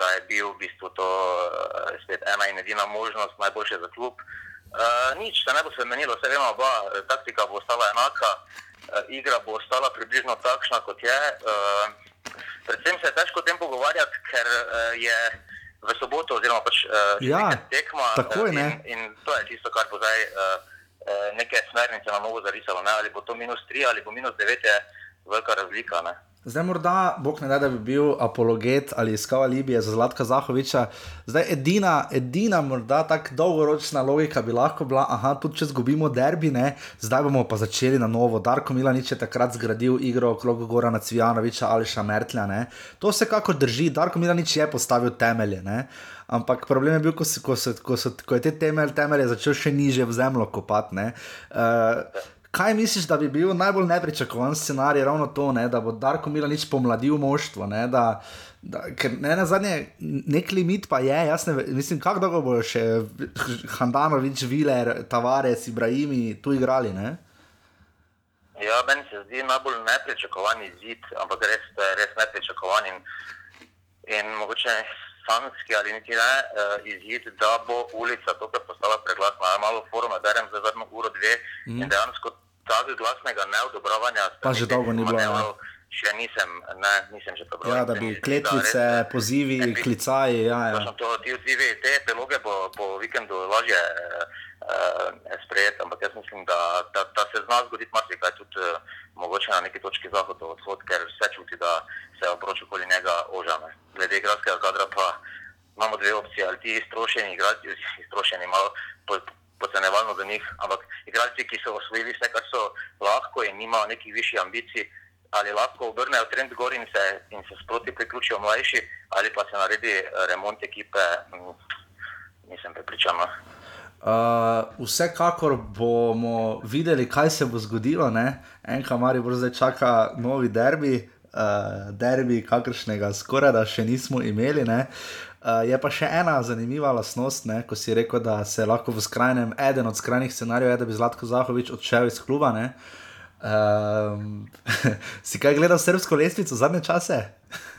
da je bil v bistvu to uh, spet ena in edina možnost, najboljše za klub. Uh, nič se ne bo spremenilo, vse vemo, oba taktika bo ostala enaka, uh, igra bo ostala približno takšna, kot je. Uh, predvsem se je težko o tem pogovarjati, ker uh, je v soboto, oziroma pač uh, ja, tekma. Tako je. In, in to je tisto, kar bo zdaj uh, neke smernice na novo zarisalo. Ne? Ali bo to minus 3 ali bo minus 9, je velika razlika. Ne? Zdaj, morda, bog ne da, da bi bil apologet ali iskal Libije za Zlatka Zahoviča. Zdaj, edina, edina morda tako dolgoročna logika bi lahko bila, da tudi če izgubimo derbi, ne, zdaj bomo pa začeli na novo. Darko Milanič je takrat zgradil igro okrog Gora Cvijanoviča ali Šamertlja. To se kako drži, Darko Milanič je postavil temelje. Ne. Ampak problem je bil, ko, se, ko, se, ko, se, ko je te temelje, temelje začel še niže v zemljo kopati. Kaj misliš, da bi bil najbolj nepričakovan scenarij, ravno to, ne, da bo Darko Milanič pomladil moštvo? Ne, da, da, ker ne na zadnje, nek limit pa je, jaz ne vem, kako dolgo bo še Handanovič, Viler, Tavares, Ibrahimi tu igrali. Ne? Ja, meni se zdi najbolj nepričakovan izid, ampak res, res nepričakovan in, in mogoče sanski ali niti ne uh, izid, da bo ulica tukaj postala preglasna. Malo foruma, berem za zadnjo uro, dve mm. in dejansko tako glasnega neodobravanja. Pa že dolgo ni bilo. Ja. Še nisem, ne, nisem že prebral. Ja, da bi kletvice, pozivi, klicaji. Ja, ja. To, ti odzivi, te epiloge bo po vikendu lažje uh, sprejeti, ampak jaz mislim, da, da, da se zna zgoditi marsikaj tudi uh, mogoče na neki točki zahoda odhod, ker vse čuti, da se obroč okoli njega ožame. Glede igralskega kadra pa imamo dve opcije, ali ti iztrošeni igralci, iztrošeni malo. Po, Pocenevalno za njih, ampak igralci, ki so osvojili vse, kar so lahko in imajo nekih višjih ambicij, ali lahko obrnejo trend gor in se, in se sproti priključijo mlajši, ali pa se naredi eh, remont ekipe, mm, nisem prepričan. Uh, vsekakor bomo videli, kaj se bo zgodilo. Enka Mari bo zdaj čaka novi derbi, uh, derbi, kakršnega skoraj da še nismo imeli. Uh, je pa še ena zanimiva lastnost, ne? ko si rekel, da se lahko v skrajnem, eden od skrajnih scenarijev je, da bi Zlatko Zahovič odšel iz kluba. Uh, si kaj gledal srbsko lestvico zadnje čase?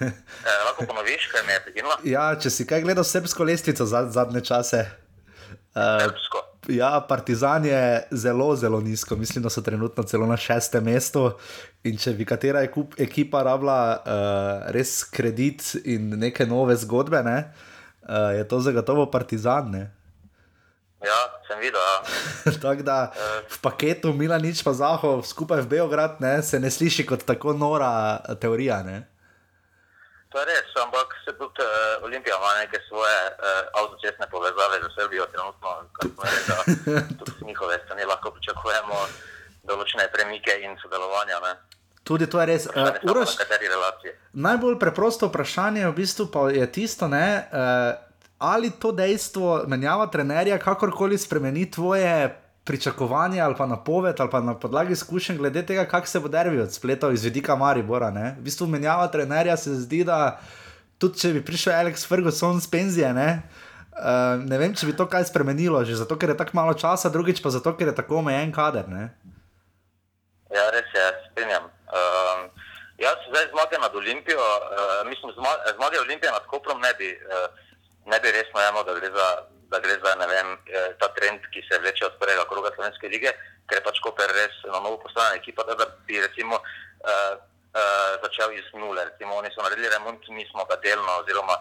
Eh, lahko ponoviš, kaj me je prekinilo? Ja, če si kaj gledal srpsko lestvico za, zadnje čase. Uh, ja, Partizan je zelo, zelo nizko, mislim, da so trenutno celo na šestem mestu. In če bi katera ekup, ekipa rabila uh, res kredit in neke nove zgodbe, ne, uh, je to zagotovo Partizan. Ne. Ja, sem videl. Ja. Tako da v paketu Milanič pa Zahov skupaj v Beograd ne, se ne sliši kot tako nora teorija. Ne. To je res, ampak tudi uh, Olimpija ima neke svoje uh, avtocestne povezave z Srbijo, trenutno, kar pomeni, da tudi z njihove strani lahko pričakujemo določene premike in sodelovanja. Ne? Tudi to je res. Uh, Uh, Uroš, najbolj preprosto vprašanje v bistvu pa je tisto, ne, uh, ali to dejstvo menjava trenerja kakorkoli spremeni tvoje pričakovanja ali pa napoved ali pa na podlagi izkušenj glede tega, kako se bo derbi odspletal iz vidika Maribora. Ne. V bistvu menjava trenerja se zdi, da tudi če bi prišel Alex Ferguson z penzije, ne, uh, ne vem, če bi to kaj spremenilo, že zato, ker je tako malo časa, drugič pa zato, ker je tako omejen kader. Ne. Ja, res je, strinjam. Um, jaz zdaj zmage nad Olimpijo, uh, mislim, zma, zmage Olimpije nad Koprom ne bi, uh, ne bi resno jemal, da gre za, da gre za vem, ta trend, ki se vleče od prvega kroga Slovenske lige, ker je pač Koper res na novo postavljena ekipa, da bi recimo uh, uh, začel iz nule. Recimo, oni so naredili remont, mi smo ga delno oziroma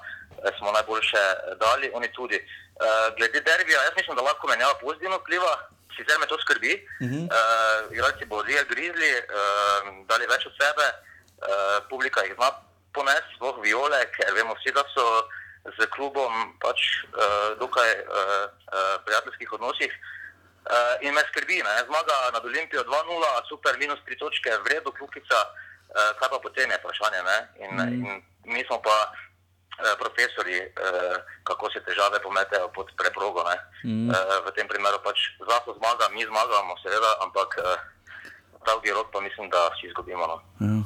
eh, smo najboljše dali, oni tudi. Uh, glede derbija, jaz mislim, da lahko menjava pozitivno vpliva, sicer me to skrbi. Uh -huh. uh, igralci bodo grizli, uh, dali več od sebe, uh, publika jih zna ponesti, sploh viole, ker vemo vsi, da so z klubom pač uh, dokaj uh, uh, prijateljskih odnosih. Uh, in me skrbi, ne? zmaga nad Olimpijo 2-0, super, minus 3 točke, vredno klukica, uh, kaj pa potem je vprašanje. Ne? In, mm. in mi smo pa uh, profesori, uh, kako se težave pometejo pod preprogo. Mm. Uh, v tem primeru pač zlato zmaga, mi zmagamo, seveda, ampak uh, dolgi rok pa mislim, da vsi izgubimo. No? Ja.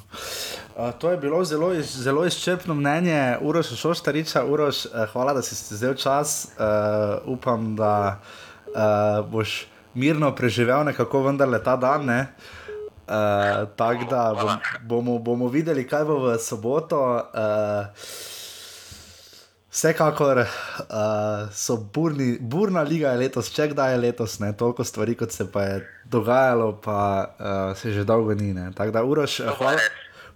Uh, to je bilo zelo, iz, zelo izčrpno mnenje Uroš Šoštariča. Uroš, uh, hvala, da si vzel čas. Uh, upam, da uh, boš mirno preživel nekako vendarle ta dan. Ne? Uh, Tako da bom, bomo, bomo videli, kaj bo v soboto. Uh, Vsekakor uh, so burni, burna liga je letos, če kdaj je letos, ne toliko stvari, kot se pa je dogajalo, pa uh, se že dolgo ni. Tako da, Uroš, hvala,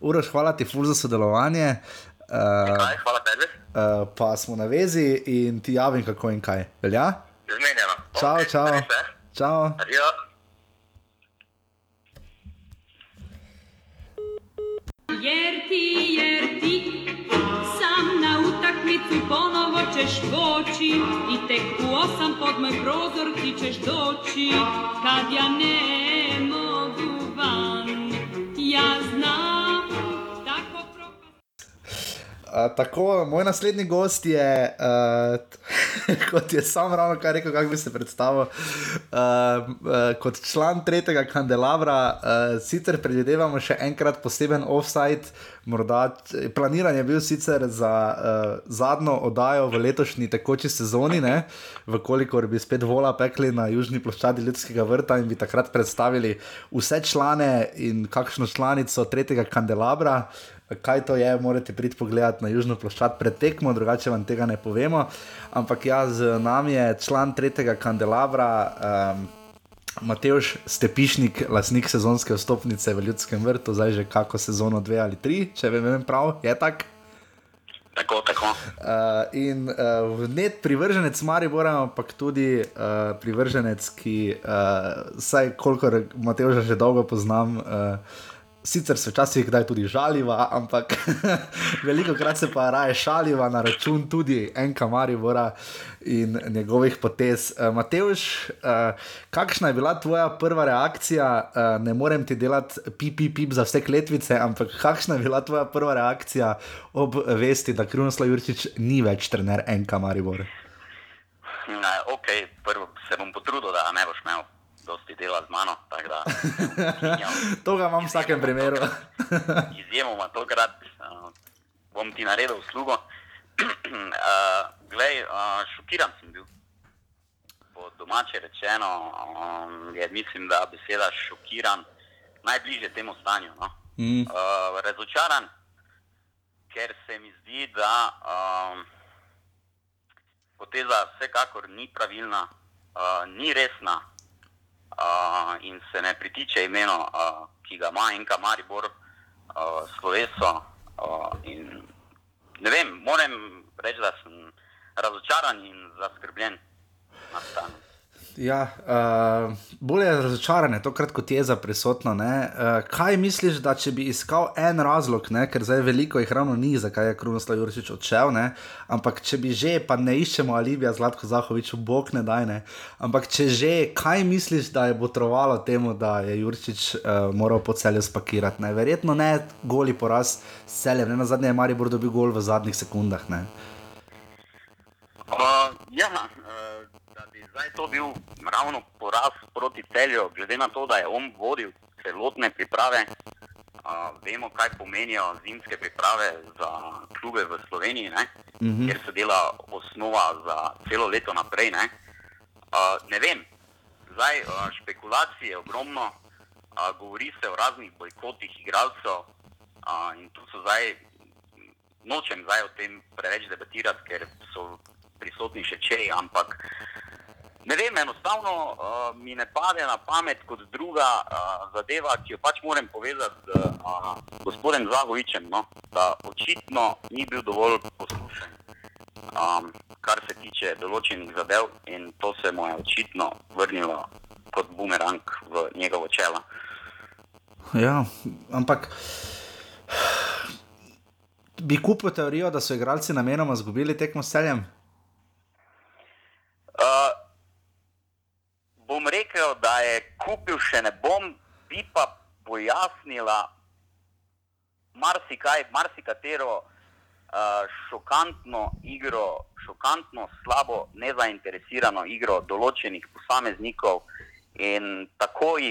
Uroš, hvala ti ful za sodelovanje. Uh, kaj, hvala tebi. Uh, pa smo na vezi in ti javim, kako in kaj. Velja? Zmenjeno. Čau, okay, čau. čau. Adijo. Jer ti, jer ti, sam na utakmicu ponovo ćeš doći i tek u osam pod moj prozor ti ćeš doći kad ja ne mogu van. Ja znam tako propast. Uh, tako, moj naslednji gost je, uh, kot je sam ravno kar rekel, kako bi se predstavil, uh, uh, kot član tretjega kandelabra. Uh, sicer predvidevamo še enkrat poseben offside, morda planiran je bil sicer za uh, zadnjo oddajo v letošnji tekoči sezoni, ne? vkolikor bi spet vola pekli na južni ploščadi Ljudskega vrta in bi takrat predstavili vse člane in kakšno članico tretjega kandelabra. Kaj to je, morate priti pogledat na južno ploščad pred tekmo, drugače vam tega ne povemo. Ampak ja, z nami je član tretjega kandelabra, um, Mateoš Stepišnik, lasnik sezonske vstopnice v Ljudskem vrtu, zdaj že kako sezono, dve ali tri, če vem prav, je tako. Tako, tako. Uh, in uh, ne privrženec Maribora, ampak tudi uh, privrženec, ki, uh, saj kolikor Mateoža že dolgo poznam, uh, sicer se včasih kdaj tudi žaliva, ampak veliko krat se pa raje šaliva na račun tudi enka Maribora in njegovih potez. Uh, Mateoš, uh, kakšna je bila tvoja prva reakcija? Uh, ne morem ti delati pip, pip, za vse kletvice, ampak kakšna je bila tvoja prva reakcija ob vesti, da Krunoslav Jurčič ni več trener enka Maribor? Ne, ok, prvo se bom potrudil, da ne boš imel dosti dela z mano. Da, to ga imam v vsakem primeru. Izjemoma tokrat uh, bom ti naredil uslugo. uh, glej, uh, šokiran sem bil. Po domače rečeno, um, je, mislim, da beseda šokiran najbližje temu stanju. No? Mm. Uh, razočaran, ker se mi zdi, da um, poteza vsekakor ni pravilna, uh, ni resna uh, in se ne pritiče imeno, uh, ki ga ima in ga Maribor uh, sloveso. Uh, vem, moram reči, da sem razočaran in zaskrbljen nad stanjem. Ja, uh, bolje je razočarane, tokrat kot je za prisotno. Uh, kaj misliš, da če bi iskal en razlog, ne? ker zdaj veliko jih ravno ni, zakaj je Krunoslav Jurčič odšel, ne? ampak če bi že, pa ne iščemo Alibija, Zlatko Zahovič, bog ne daj ne. Ampak če že, kaj misliš, da je botrovalo temu, da je Jurčič uh, moral po celju spakirati? Ne? Verjetno ne goli poraz s celjem, ne na zadnje je Maribor dobil gol v zadnjih sekundah. Ne? Uh, ja, uh, da zdaj to bil ravno poraz proti celju, glede na to, da je on vodil celotne priprave. Uh, vemo, kaj pomenijo zimske priprave za klube v Sloveniji, uh -huh. kjer se dela osnova za celo leto naprej. Ne, uh, ne vem, zdaj uh, špekulacije je ogromno, uh, govori se o raznih bojkotih igralcev uh, in tu so zdaj, nočem zdaj o tem preveč debatirati, ker so prisotni še čeji, ampak ne vem, enostavno uh, mi ne pade na pamet kot druga uh, zadeva, ki jo pač moram povezati z uh, gospodem Zagovičem, no? da očitno ni bil dovolj poslušen, um, kar se tiče določenih zadev in to se mu je očitno vrnilo kot bumerang v njegovo čelo. Ja, ampak. Bi kupil teorijo, da so igralci namenoma izgubili tekmo s celjem? Uh, bom rekel, da je kupil še ne bom, bi pa pojasnila marsikaj, marsikatero uh, šokantno igro, šokantno slabo, nezainteresirano igro določenih posameznikov in takoj,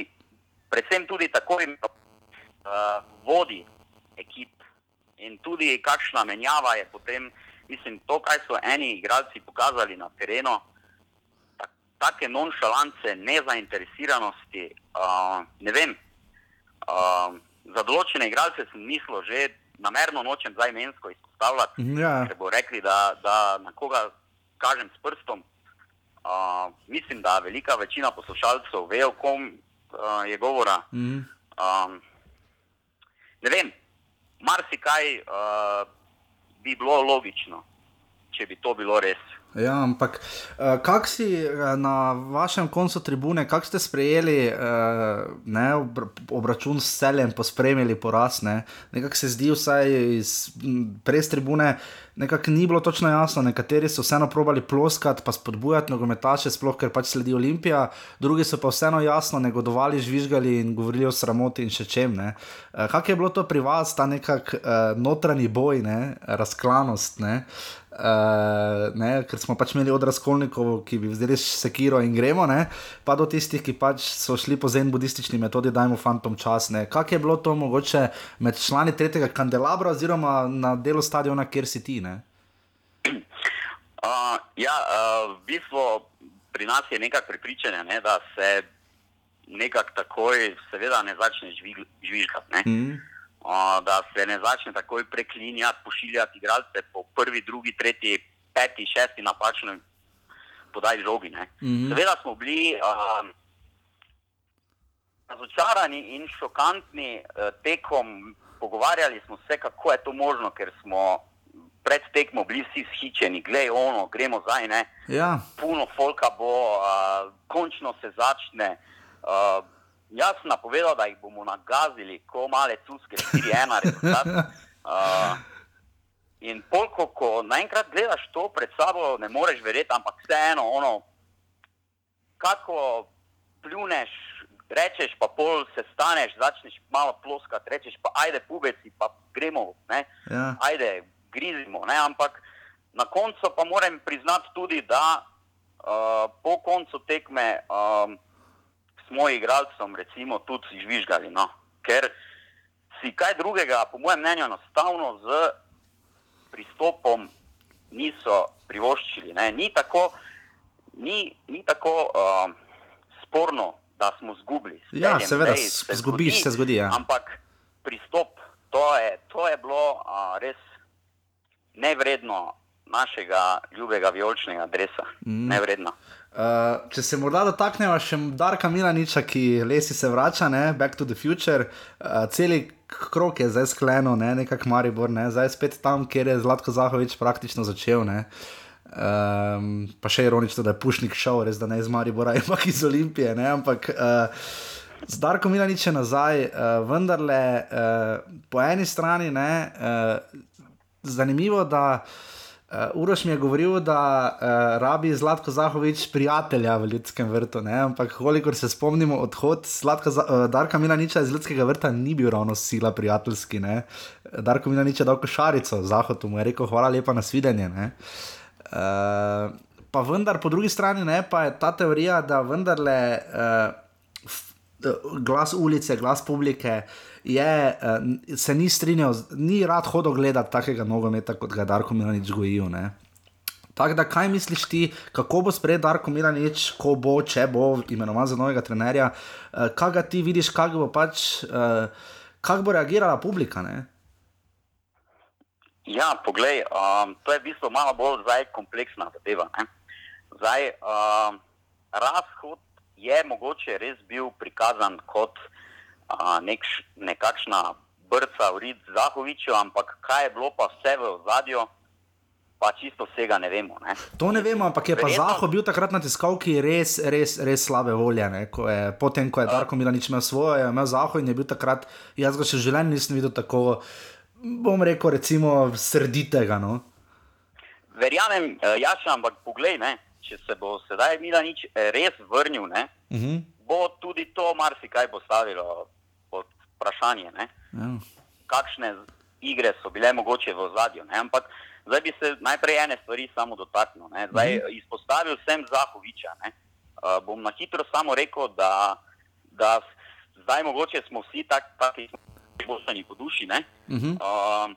predvsem tudi takoj, uh, vodi ekip. In tudi kakšna menjava je potem, mislim, to, kaj so eni igralci pokazali na terenu take nonšalance, nezainteresiranosti. Uh, ne vem, uh, za določene igralce sem mislil, že namerno nočem zdaj mensko izpostavljati, Ja. ker bo rekli, da, da na koga kažem s prstom. Uh, mislim, da velika večina poslušalcev ve, o kom uh, je govora. Mhm. Um, ne vem, marsikaj uh, bi bilo logično, če bi to bilo res. Ja, ampak uh, kak si uh, na vašem koncu tribune, kako ste sprejeli uh, ne, obr obračun s celjem, pospremili poraz? Ne? Nekako se zdi, vsaj iz prej tribune, nekako ni bilo točno jasno. Nekateri so vseeno probali ploskati, pa spodbujati nogometaše, sploh ker pač sledi Olimpija, drugi so pa vseeno jasno negodovali, žvižgali in govorili o sramoti in še čem. Uh, Kako je bilo to pri vas, ta nekak uh, notranji boj, ne? razklanost? Ne? Uh, ne, ker smo pač imeli od razkolnikov, ki bi vzeli sekiro in gremo, ne, pa do tistih, ki pač so šli po zen budistični metodi, dajmo fantom čas. Kako je bilo to mogoče med člani tretjega kandelabra oziroma na delu stadiona, kjer si ti? Ne? Uh, ja, uh, v bistvu pri nas je nekako prepričanje, ne, da se nekako takoj, seveda, ne začne žvižgati. Ne. Mm. Da se ne začne takoj preklinjati, pošiljati igralce po prvi, drugi, tretji, peti, šesti napačni podaj žogi. Mm -hmm. Seveda smo bili uh, razočarani in šokantni uh, tekom. Pogovarjali smo se, kako je to možno, ker smo pred tekmo bili vsi shičeni, gledaj ono, gremo zdaj, ne. Ja. Puno folka bo, uh, končno se začne. Uh, Jaz sem napovedal, da jih bomo nagazili, ko male cuske, 4-1 rezultat. Uh, in polko, ko naenkrat gledaš to pred sabo, ne moreš verjeti, ampak vseeno, ono, kako pljuneš, rečeš, pa pol se staneš, začneš malo ploskati, rečeš pa ajde pubeci, pa gremo, ne, Ja. ajde, grizimo, ne, ampak na koncu pa moram priznati tudi, da uh, po koncu tekme um, smo igralcem recimo tudi žvižgali, no, ker si kaj drugega, po mojem mnenju, enostavno z pristopom niso privoščili. Ne. Ni tako, ni, ni tako uh, sporno, da smo izgubili. s Ja, seveda, Glej, s- zgubiš, se zgodi, ja. Ampak pristop, to je, to je bilo uh, res nevredno našega ljubega vijoličnega dresa. Mm. Nevredno. Uh, če se morda dotaknemo še Darka Milaniča, ki lesi se vrača, ne? Back to the Future, uh, celi krok je zdaj skleno, ne? nekako Maribor, ne? zdaj spet tam, kjer je Zlatko Zahovič praktično začel. Um, pa še ironično, da je Pušnik šel, res da ne iz Maribora, ampak iz Olimpije. Ne? Ampak uh, z Darkom Milaničem nazaj, uh, vendarle uh, po eni strani ne, uh, zanimivo, da. Uh, Uroš mi je govoril, da uh, rabi Zlatko Zahovič prijatelja v ljudskem vrtu, ne? ampak kolikor se spomnimo, odhod Zlatka, uh, Darka Milaniča iz ljudskega vrta ni bil ravno sila prijateljski. Ne? Darko Milanič je dal košarico Zahodu, mu je rekel hvala lepa na svidenje. Uh, pa vendar po drugi strani ne, pa je ta teorija, da vendarle uh, glas ulice, glas publike je, uh, se ni strinjal, ni rad hodil gledati takega nogometa, kot ga je Darko Milanič gojil. Tako da, kaj misliš ti, kako bo sprejel Darko Milanič, ko bo, če bo imenovan za novega trenerja, uh, kaj ga ti vidiš, kako bo pač, uh, kako bo reagirala publika? Ne? Ja, poglej, um, to je v bistvu malo bolj zdaj kompleksna zadeva. Ne? Zdaj, um, razhod je mogoče res bil prikazan kot uh, nek, nekakšna brca v rid Zahoviču, ampak kaj je bilo pa vse v zadju, pa čisto vsega ne vemo. Ne. To ne vemo, ampak je pa Verjetno... Zaho bil takrat na tiskalki res, res, res slabe volje. Ko je, potem, ko je Darko Milanič imel svoje, je imel Zaho in je bil takrat, jaz ga še življenje nisem videl tako, bom rekel, recimo, srditega. No. Verjamem, eh, jaz sem, ampak poglej, ne, če se bo sedaj Milanič eh, res vrnil, ne, uh mhm. -huh. bo tudi to marsikaj postavilo vprašanje, ja. kakšne igre so bile mogoče v zadju. Ampak zdaj bi se najprej ene stvari samo dotaknil. Zdaj, mhm. Izpostavil sem Zahoviča. Ne? Uh, bom na hitro samo rekel, da, da zdaj mogoče smo vsi taki, taki bošani po duši. Mhm. Uh,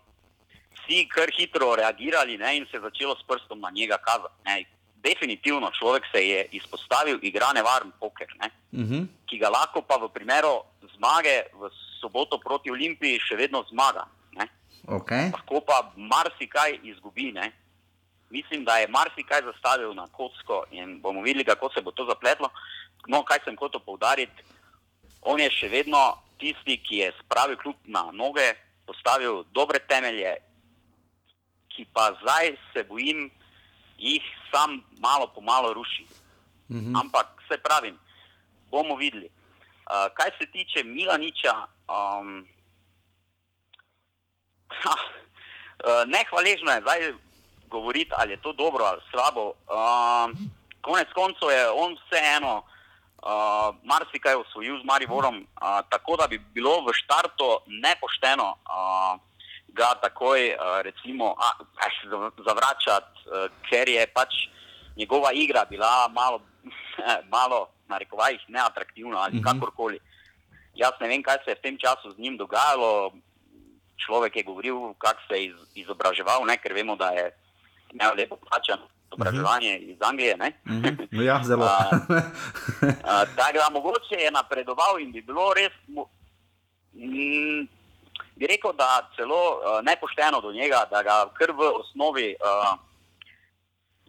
vsi kar hitro reagirali ne? in se začelo s prstom na njega kazati. Definitivno človek se je izpostavil, igra nevaren poker, uh -huh. ki ga lahko pa v primeru zmage v soboto proti Olimpiji še vedno zmaga. Okay. Lahko pa marsikaj izgubi. Ne? Mislim, da je marsikaj zastavil na kocko in bomo videli, kako se bo to zapletlo. No, kaj sem hotel poudariti, on je še vedno tisti, ki je spravil kljub na noge, postavil dobre temelje, ki pa zdaj se bojim, jih sam malo po malo ruši. -hmm. Ampak se pravim, bomo videli. Uh, kaj se tiče Milaniča, um, ha, uh, nehvaležno je zdaj govoriti, ali je to dobro ali slabo. Uh, konec koncev je on vseeno uh, marsikaj usvojil z Mariborom, uh, tako da bi bilo v štartu nepošteno uh, ga takoj uh, recimo, uh, zavračati, uh, ker je pač njegova igra bila malo. malo na rekovajih neatraktivno ali mhm. -huh. kakorkoli. Jaz ne vem, kaj se je v tem času z njim dogajalo. Človek je govoril, kako se je iz, izobraževal, ne? ker vemo, da je imel lepo plačano izobraževanje uh mhm. -huh. iz Anglije. Uh mhm. -huh. Ja, zelo. Tako da mogoče je napredoval in bi bilo res. Mm, bi rekel, da celo uh, nepošteno do njega, da ga kar v osnovi uh,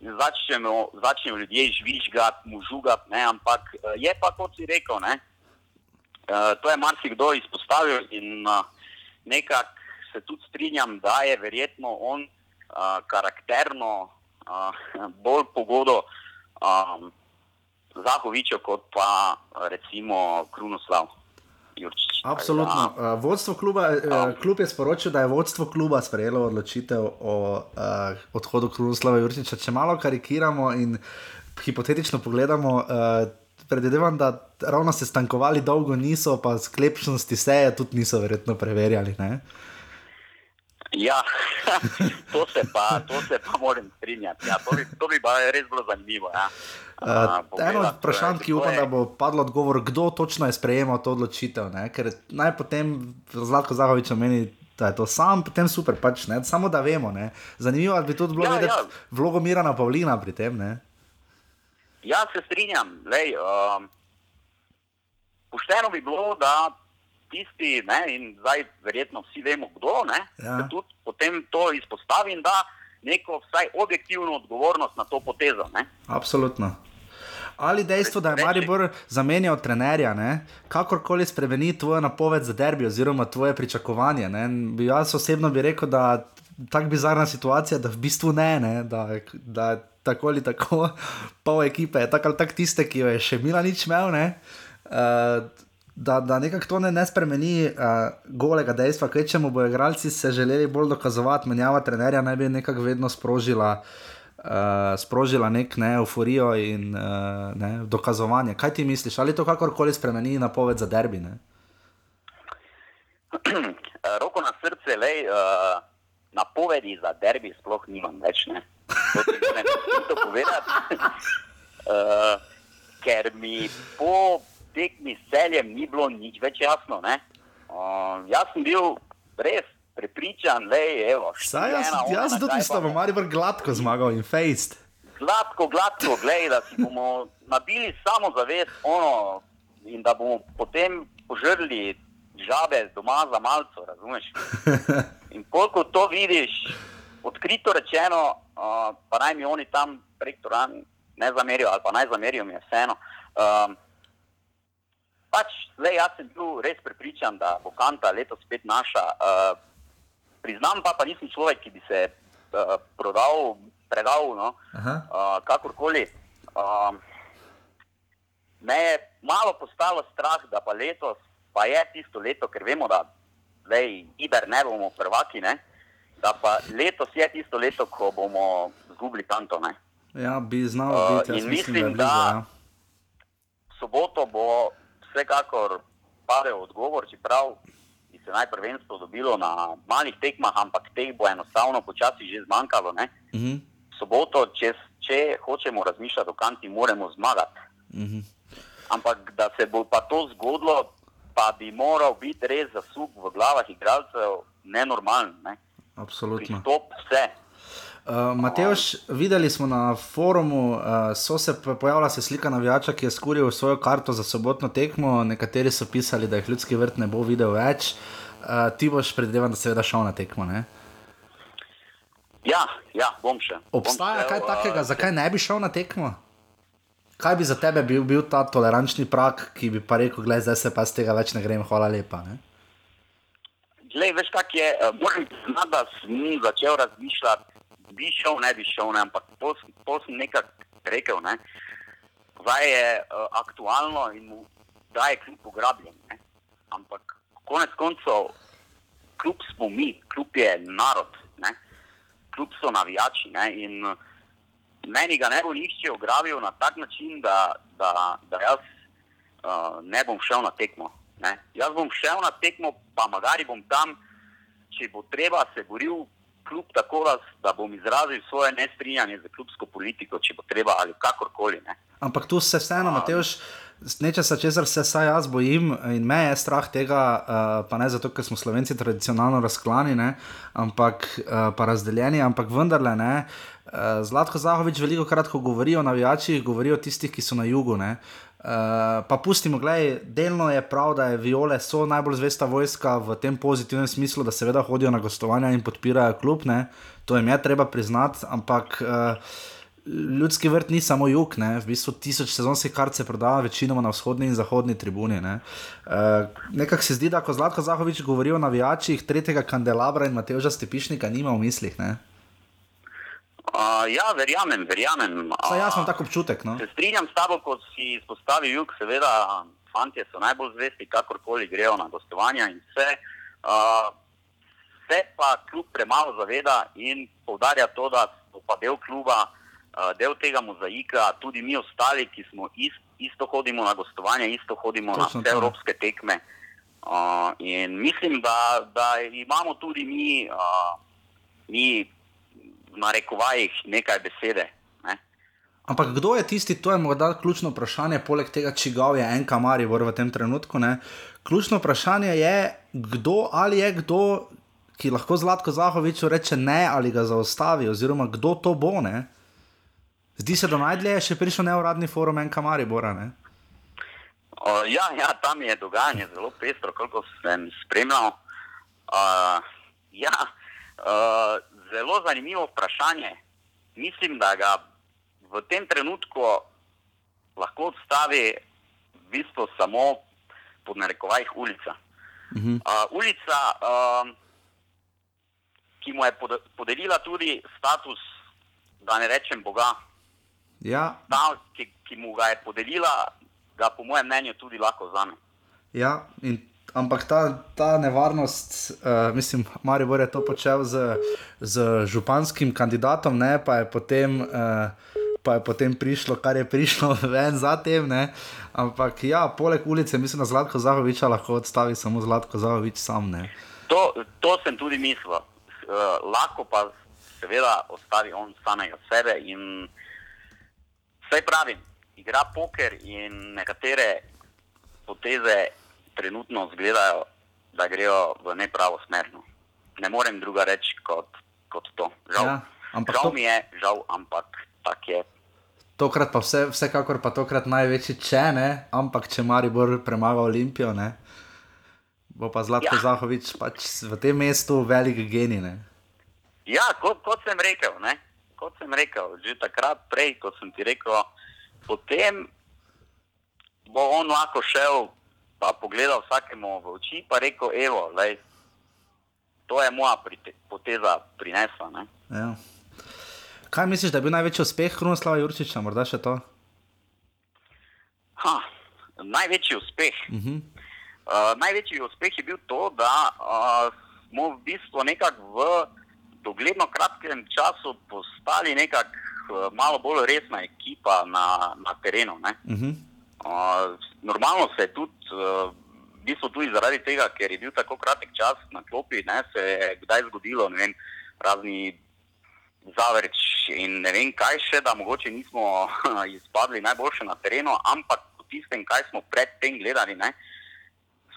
začnemo, začnejo ljudje žvižgati, mu žugati, ampak eh, je pa, kot si rekel, ne, to je marsikdo izpostavil in uh, nekako se tudi strinjam, da je verjetno on uh, karakterno uh, bolj pogodo um, Zahovičo kot pa recimo Krunoslav. Jurčič. Absolutno. Ja. Vodstvo kluba, uh, klub je sporočil, da je vodstvo kluba sprejelo odločitev o uh, odhodu Krunoslava Jurčiča. Če malo karikiramo in hipotetično pogledamo, uh, predvidevam, da ravno se stankovali dolgo niso, pa sklepčnosti seje tudi niso verjetno preverjali. Ne? Ja, to se pa, to se pa moram strinjati. Ja, to, bi, to bi res bilo zanimivo. Ja. Uh, eno od vprašanj, ki upam, da bo padlo odgovor, kdo točno je sprejemal to odločitev. Ne? Ker naj potem Zlatko Zahovič omeni, da je to sam, potem super, pač, samo da vemo. Ne? Zanimivo bi tudi bilo ja, videti ja. vlogo Mirana Pavlina pri tem. Ne? Ja, se strinjam. Lej, um, pošteno bi bilo, da tisti, ne, in zdaj verjetno vsi vemo, kdo, ne, ja. tudi potem to izpostavi in da neko vsaj objektivno odgovornost na to potezo. Ne? Absolutno. Ali dejstvo, da je Maribor zamenjal trenerja, ne, kakorkoli spremeni tvojo napoved za derbi oziroma tvoje pričakovanje. Ne, jaz osebno bi rekel, da tako bizarna situacija, da v bistvu ne, ne da, da je tako ali tako pol ekipe tako ali tako tiste, ki jo je še Mila nič imel. Ne, uh, Da, da nekako to ne, ne spremeni uh, golega dejstva, kaj če mu bodo igralci se želeli bolj dokazovati, menjava trenerja naj bi nekako vedno sprožila, uh, sprožila nek ne, euforijo in uh, ne, dokazovanje. Kaj ti misliš, ali to kakorkoli spremeni napoved za derbi? Ne? Eh, Roko na srce, lej, uh, napovedi za derbi sploh nimam več. Ne? To moram čisto povedati. uh, ker mi po tekmi s celjem ni bilo nič več jasno. ne. Uh, jaz sem bil res prepričan, da je Saj jaz, jaz tudi mislim, da bo Maribor gladko zmagal in fejst. Gladko, gladko, gledaj, da si bomo nabili samo zavest ono, in da bomo potem požrli žabe doma za malce, razumeš? In koliko to vidiš, odkrito rečeno, uh, pa naj mi oni tam prek Toran ne zamerijo, ali pa naj zamerijo, mi je vseeno. Um, pač, le jaz sem bil res prepričan, da bo kanta letos spet naša. Uh, priznam pa, pa nisem človek, ki bi se uh, prodal, predal, no, Aha. uh, kakorkoli. Um, me je malo postalo strah, da pa letos, pa je tisto leto, ker vemo, da lej, Iber ne bomo prvaki, ne, da pa letos je tisto leto, ko bomo zgubili kanto. Ne. Ja, bi znal Uh, biti. jaz in mislim, mislim, da, blizu, ja. V soboto bo vsekakor padel odgovor, čeprav se naj prvenstvo dobilo na malih tekmah, ampak teh bo enostavno počasi že zmanjkalo. Ne. Mhm, V soboto, če, če hočemo razmišljati o kanti, moramo zmagati. mhm. Ampak da se bo pa to zgodilo, pa bi moral biti res zasuk v glavah igralcev nenormalen. Ne? Absolutno. Pristop vse. Uh, Mateoš, videli smo na forumu, uh, so se po- pojavila se slika navijača, ki je skuril svojo karto za sobotno tekmo. Nekateri so pisali, da jih ljudski vrt ne bo videl več. Uh, ti boš predvidevan, da seveda šel na tekmo. Ne? Ja, ja, bom še. Obstaja bom kaj šel, takega, eh, zakaj ne bi šel na tekmo? Kaj bi za tebe bil, bil ta tolerančni prak, ki bi pa rekel, gledaj, zdaj se pa z tega več ne grem, hvala lepa. Ne? Glej, veš, kak je, eh, moram priznati, da sem začel razmišljati, bi šel, ne bi šel, ne, ampak to, to sem nekako rekel. Ne. Zdaj je uh, aktualno in mu da je kljub ugrabljen. Ne. Ampak konec koncev, kljub smo mi, kljub je narod, ne. kljub so navijači. Ne, in eh, meni ga ne bo nihče ugrabil na tak način, da, da, da jaz uh, ne bom šel na tekmo. Ne. Jaz bom šel na tekmo, pa magari bom tam, če bo treba, se boril kljub tako, da, da bom izrazil svoje nestrinjanje z klubsko politiko, če bo treba ali kakorkoli. Ne. Ampak tu se vseeno, Mateoš, nečesa, česar se saj jaz bojim in me je strah tega, uh, pa ne zato, ker smo slovenci tradicionalno razklani, ne, ampak uh, pa razdeljeni, ampak vendarle ne. Uh, Zlatko Zahovič veliko krat, ko govori o navijačih, govori o tistih, ki so na jugu. Ne. Uh, pa pustimo, gledaj, delno je prav, da je viole so najbolj zvesta vojska v tem pozitivnem smislu, da seveda hodijo na gostovanja in podpirajo klub, ne. to jim je treba priznati, ampak uh, Ljudski vrt ni samo jug, ne? v bistvu tisoč sezonskih kart se prodaja večinoma na vzhodni in zahodni tribuni. Ne? Uh, Nekako se zdi, da ko Zlatko Zahovič govori o navijačih, tretjega kandelabra in Mateoža Stepišnika nima v mislih. Ne? Uh, ja, verjamem, verjamem. Saj jaz imam Uh, tak občutek. No? Se strinjam s tabo, ko si izpostavil jug, seveda, fanti so najbolj zvesti, kakorkoli grejo na gostovanja in vse. Uh, se pa kljub premalo zaveda in povdarja to, da so pa del kluba, uh, del tega mozaika, tudi mi ostali, ki smo ist, isto hodimo na gostovanja, isto hodimo Točno na vse to. evropske tekme. Uh, in mislim, da, da imamo tudi mi, uh, mi narekovajih nekaj besede. Ne? Ampak kdo je tisti, to je morda ključno vprašanje, poleg tega, čigav je en kamarivor v tem trenutku. Ne? Ključno vprašanje je, kdo ali je kdo, ki lahko Zlatko Zahoviču reče ne ali ga zaustavi, oziroma kdo to bo. Ne? Zdi se, da najdlje je še prišel neuradni forum en kamaribora. Ne? Uh, ja, ja, tam je dogajanje zelo pestro, koliko sem spremljal. Uh, ja, uh, zelo zanimivo vprašanje. Mislim, da ga v tem trenutku lahko odstavi v bistvu samo pod narekovajih ulica. Mhm. Uh, ulica, uh, ki mu je pod, podelila tudi status, da ne rečem Boga, Ja, ta, ki, ki mu ga je podelila, ga po mojem mnenju tudi lahko vzame. ja, in, ampak ta, ta nevarnost, uh, mislim, Maribor je to počel z, z županskim kandidatom, ne, pa je potem. Uh, Pa je potem prišlo, kar je prišlo ven za tem. Ne? Ampak ja, poleg ulice, mislim, da Zlatko Zahoviča lahko odstavi samo Zlatko Zahovič sam. Ne? To, to sem tudi mislil. Uh, lahko pa seveda ostavi on samega sebe in vse pravim, igra poker in nekatere poteze trenutno izgledajo, da grejo v nepravo smer. no. Ne morem druga reči kot, kot to. Žal, Ja, ampak žal to- mi je, žal, ampak tak je. Tokrat pa vse, vsekakor pa tokrat največji če ne, ampak če Maribor premaga Olimpijo, ne, bo pa Zlatko ja. Ja. Zahovič pač v tem mestu velik genij. Ne. Ja, kot, kot sem rekel, ne? kot sem rekel, že takrat prej, kot sem ti rekel, potem bo on lahko šel pa pogledal vsakemu v oči in rekel, evo, lej, to je moja poteza prinesla. Ne? Ja. Kaj misliš, da je bil največji uspeh Krunoslava Jurčiča, morda še to? Ha, največji uspeh. Uh -huh. Uh, največji uspeh je bil to, da uh, smo v bistvu nekako v dogledno kratkem času postali nekako uh, malo bolj resna ekipa na, na terenu. Ne? Uh -huh. Uh, normalno se je tudi, uh, v bistvu tudi zaradi tega, ker je bil tako kratek čas na klopi, ne, se je kdaj zgodilo, ne vem, razni zavrč in ne vem kaj še, da mogoče nismo izpadli najboljše na terenu, ampak po tistem, kaj smo predtem gledali, ne,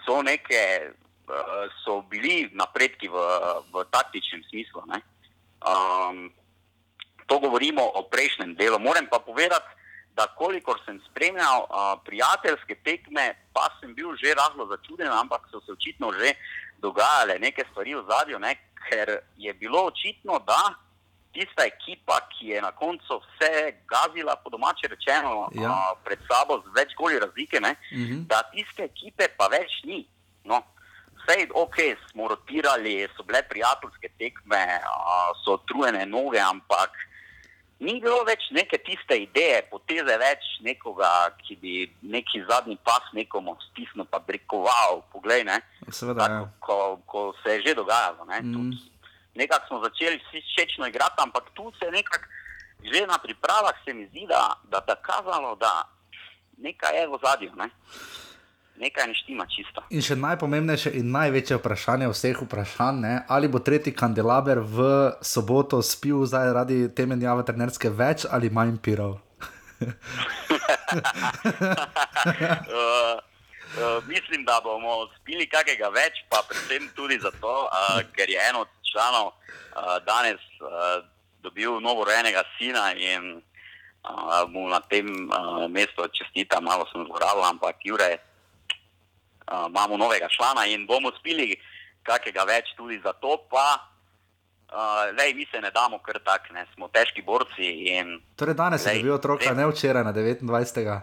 so neke, uh, so bili napredki v, v taktičnem smislu. Ne. Um, to govorimo o prejšnjem delu. Moram pa povedati, da kolikor sem spremljal uh, prijateljske tekme, pa sem bil že rahlo začuden, ampak so se očitno že dogajale neke stvari v zadju, ne, ker je bilo očitno, da tista ekipa, ki je na koncu vse gazila, po domače rečeno, Ja. uh, pred sabo z več goli razlike, ne, Mhm. da tiste ekipe pa več ni. No. Vse, ok, smo rotirali, so bile prijateljske tekme, a, so trujene noge, ampak ni bilo več neke tiste ideje, poteze več nekoga, ki bi neki zadnji pas nekomu stisnil, pa brekoval. Poglej, ne, Seveda, ja. tako, ko, ko se je že dogajalo. Ne, Mm. mm. Nekako smo začeli vsi všečno igrati, ampak tu se nekako že na pripravah se mi zdi, da da je kazalo, da nekaj je v zadju. Ne. Nekaj ne štima čisto. In še najpomembnejše in največje vprašanje vseh vprašanj, ne? ali bo tretji kandelaber v soboto spil zaradi te menjave trenerske več ali manj pirov. uh, uh, mislim, da bomo spili kakega več, pa predvsem tudi zato, uh, ker je en od članov uh, danes uh, dobil novorojenega sina in uh, mu na tem uh, mestu čestita, malo sem zlorabil, ampak Jure, uh, imamo novega člana in bomo spili kakega več tudi zato, pa uh, lej, mi se ne damo kar tak, ne, smo težki borci in Torej, danes je Glej, bil otroka, vem. ne včeraj na 29.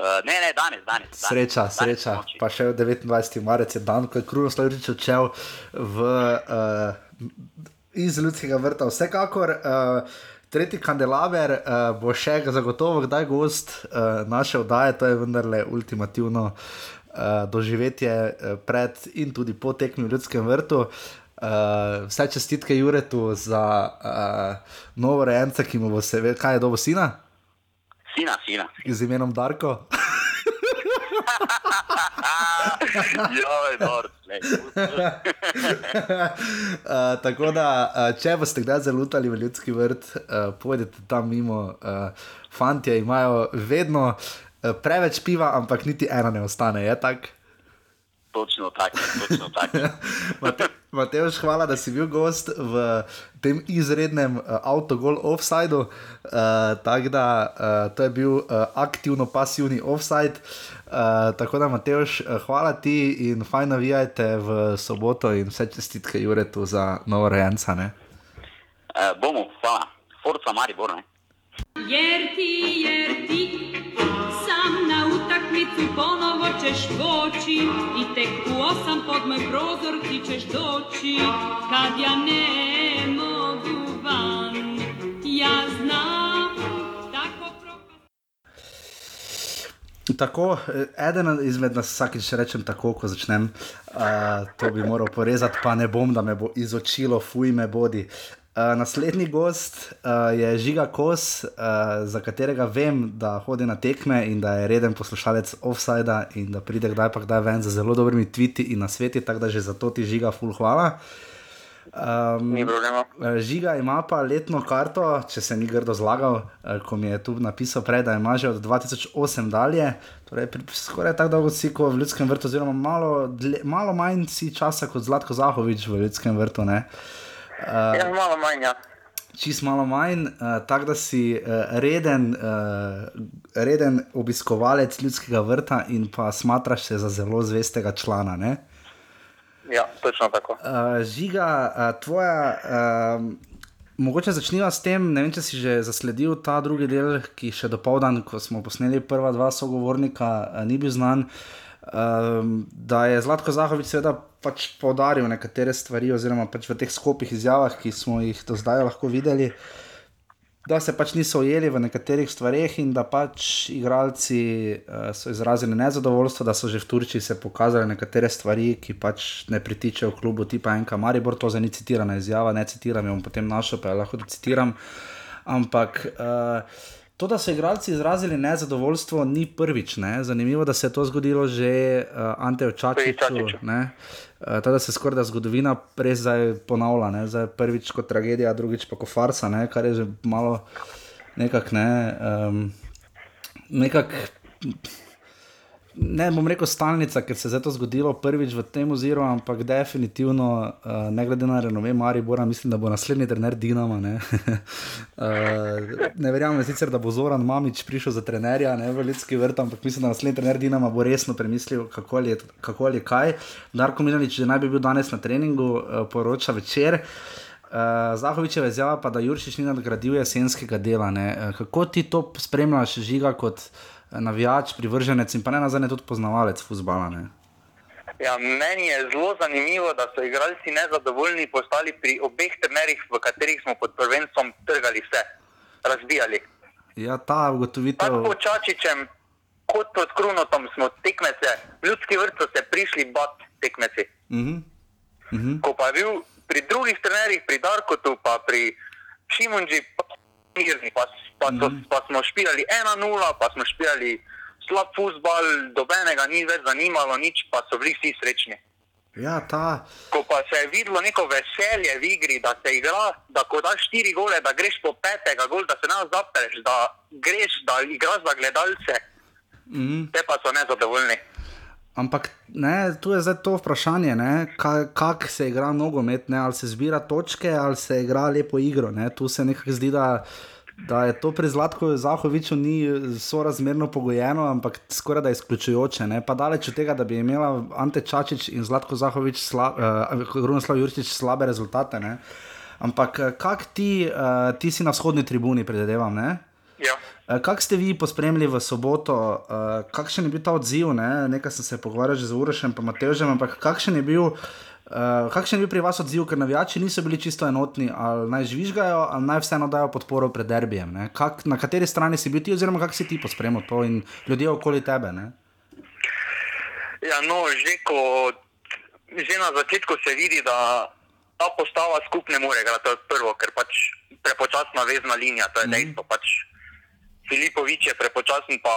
Uh, ne, ne, danes, danes. danes Sreča, danes sreča. ponoči. Pa še 29. marec je dan, ko je Krunoslav Jurčič odšel v, uh, iz ljudskega vrta. Vsekakor. Uh, Tretji kandelaber uh, bo še zagotovo kdaj gost uh, naše oddaje, to je vendarle ultimativno uh, doživetje uh, pred in tudi po tekmi v ljudskem vrtu. Uh, vse čestitke Juretu za uh, novo rejenca, ki mu bo seveda, kaj je dobo sina Sina, sina. z imenom Darko. Joj, nor, glej. Uh, tako da, uh, če boste kdaj zalutali v ljudski vrt, uh, pojdite tam mimo. Uh, fantje imajo vedno uh, preveč piva, ampak niti ena ne ostane, je tako? Točno tako, točno tako. Mate, Mateoš, hvala, da si bil gost v tem izrednem uh, avtogol offsideu. Uh, tako da, uh, to je bil uh, aktivno-pasivni offside. Uh, tako da, Mateoš, hvala ti in fajn navijajte v soboto in vse čestitke Juretu za novo rejenca. ne? Uh, bomo, hvala. Forca Maribor, ne? Jer ti, jer ti, sam na utakmicu ponovo ćeš poći i tek u osam pod moj prozor ti ćeš doći. Kad ja ne mogu van, ja znam tako propast. Tako, eh, eden izmed nas vsakič rečem tako, ko začnem. Uh, to bi moral porezati, pa ne bom, da me bo izočilo, fuj me bodi. Uh, naslednji gost uh, je Žiga Kos, uh, za katerega vem, da hodi na tekme in da je reden poslušalec offsajda in da pride kdaj pa kdaj ven z zelo dobrimi tviti in na sveti, tako da že za to ti žiga, full hvala. Um, Ni problema. Žiga ima pa letno karto, če se ni grdo zlagal, eh, ko mi je tu napisal prej, da ima že od 2008 dalje, torej skoraj tako dolgo si kot v ljudskem vrtu, oziroma malo, dlje, malo manj si časa kot Zlatko Zahovič v ljudskem vrtu. Ne? Ja, malo manj, ja. Čist malo manj, uh, tako da si uh, reden, uh, reden obiskovalec ljudskega vrta in pa smatraš se za zelo zvestega člana. Ne? Ja, točno tako. Uh, žiga, uh, tvoja. Uh, Mogoče začniva s tem, ne vem, če si že zasledil ta drugi del, ki še do povdan, ko smo posneli prva dva sogovornika, eh, ni bil znan. Um, da je Zlatko Zahovič seveda pač poudaril nekatere stvari, oziroma pač v teh skupih izjavah, ki smo jih do zdaj lahko videli, da se pač niso ujeli v nekaterih stvareh in da pač igralci uh, so izrazili nezadovoljstvo, da so že v Turčiji se pokazali nekatere stvari, ki pač ne pritičejo klubu tipa Enka Maribor, to zdaj ni citirana izjava, ne citiram, jo bom potem našel, pa jo lahko citiram. Ampak uh, to, da so igralci izrazili nezadovoljstvo, ni prvič. Ne? Zanimivo, da se je to zgodilo že uh, Anteju Čačiču. Ne. Uh, Tako da se skoraj da zgodovina res zdaj ponavlja. ne. Zdaj prvič kot tragedija, drugič pa kot farsa, ne? kar je že malo nekako ne. Um, nekak, ne bom rekel stalnica, ker se je to zgodilo prvič v tem oziru, ampak definitivno, uh, ne glede na renome Maribora, mislim, da bo naslednji trener Dinama. Ne, uh, ne verjamem sicer, da bo Zoran Mamič prišel za trenerja ne, v Ljudski vrt, ampak mislim, da naslednji trener Dinama bo resno premislil, kako ali kako ali kaj. Darko Milanič že naj bi bil danes na treningu, uh, poroča večer. Uh, Zahovičeva izjava pa, da Jurčič ni nadgradil jesenskega dela. Ne. Uh, kako ti to spremljaš, žiga kot eh, navijač, privrženec in pa ne nazadnje tudi poznavalec futbola? Ne? Ja, meni je zelo zanimivo, da so igralci nezadovoljni postali pri obeh trenerjih, v katerih smo pod prvenstvom trgali vse, razbijali. Ja, ta ugotovitev. Tako pod Čačičem, kot pod Krunotom smo tekmece, v ljudski vrt so se prišli bat tekmeci. Mhm. Mhm. Ko pa je bil pri drugih trenerjih, pri Darkotu, pa pri Šimunži, pa, mirni, pa, pa, so, pa smo špijali 1-0, pa smo špijali slab futbal, dobenega ni več zanimalo, nič, pa so bili vsi srečni. Ja, ta. Ko pa se je videlo neko veselje v igri, da se igra, da ko daš štiri gole, da greš po petega gol, da se ne zapreš, da greš, da igraš za gledalce, Mhm. te pa so nezadovoljni. Ampak ne, tu je zdaj to vprašanje, kako se igra nogomet, ne, ali se zbira točke, ali se igra lepo igro. Ne. Tu se nekako zdi, da, da je to pri Zlatku Zahoviču ni sorazmerno pogojeno, ampak skoraj da izključujoče. Ne. Pa daleč od tega, da bi imela Ante Čačič in Zlatko Zahovič, sla, uh, Runoslav Jurčič slabe rezultate. Ne. Ampak eh, kak ti, uh, ti si na vzhodni tribuni, predvidevam, ne? Ja. Eh, Kako ste vi pospremili v soboto, uh, kakšen je bil ta odziv? Ne? Nekaj sem se pogovarjal že z Urošem in Matežem, ampak kakšen je, bil, uh, kakšen je bil pri vas odziv, ker navijači niso bili čisto enotni, ali naj žvižgajo, ali naj vseeno dajo podporo pred derbijem. ne? Kak, na kateri strani si bil ti, oziroma kako si ti pospremil to in ljudje okoli tebe? Ne? Ja, no, že, ko, že na začetku se vidi, da ta postava skupaj ne more igrati, to je prvo, ker pač prepočasna vezna linija, to je mm. dejstvo. Pač Filipovič je prepočasen, pa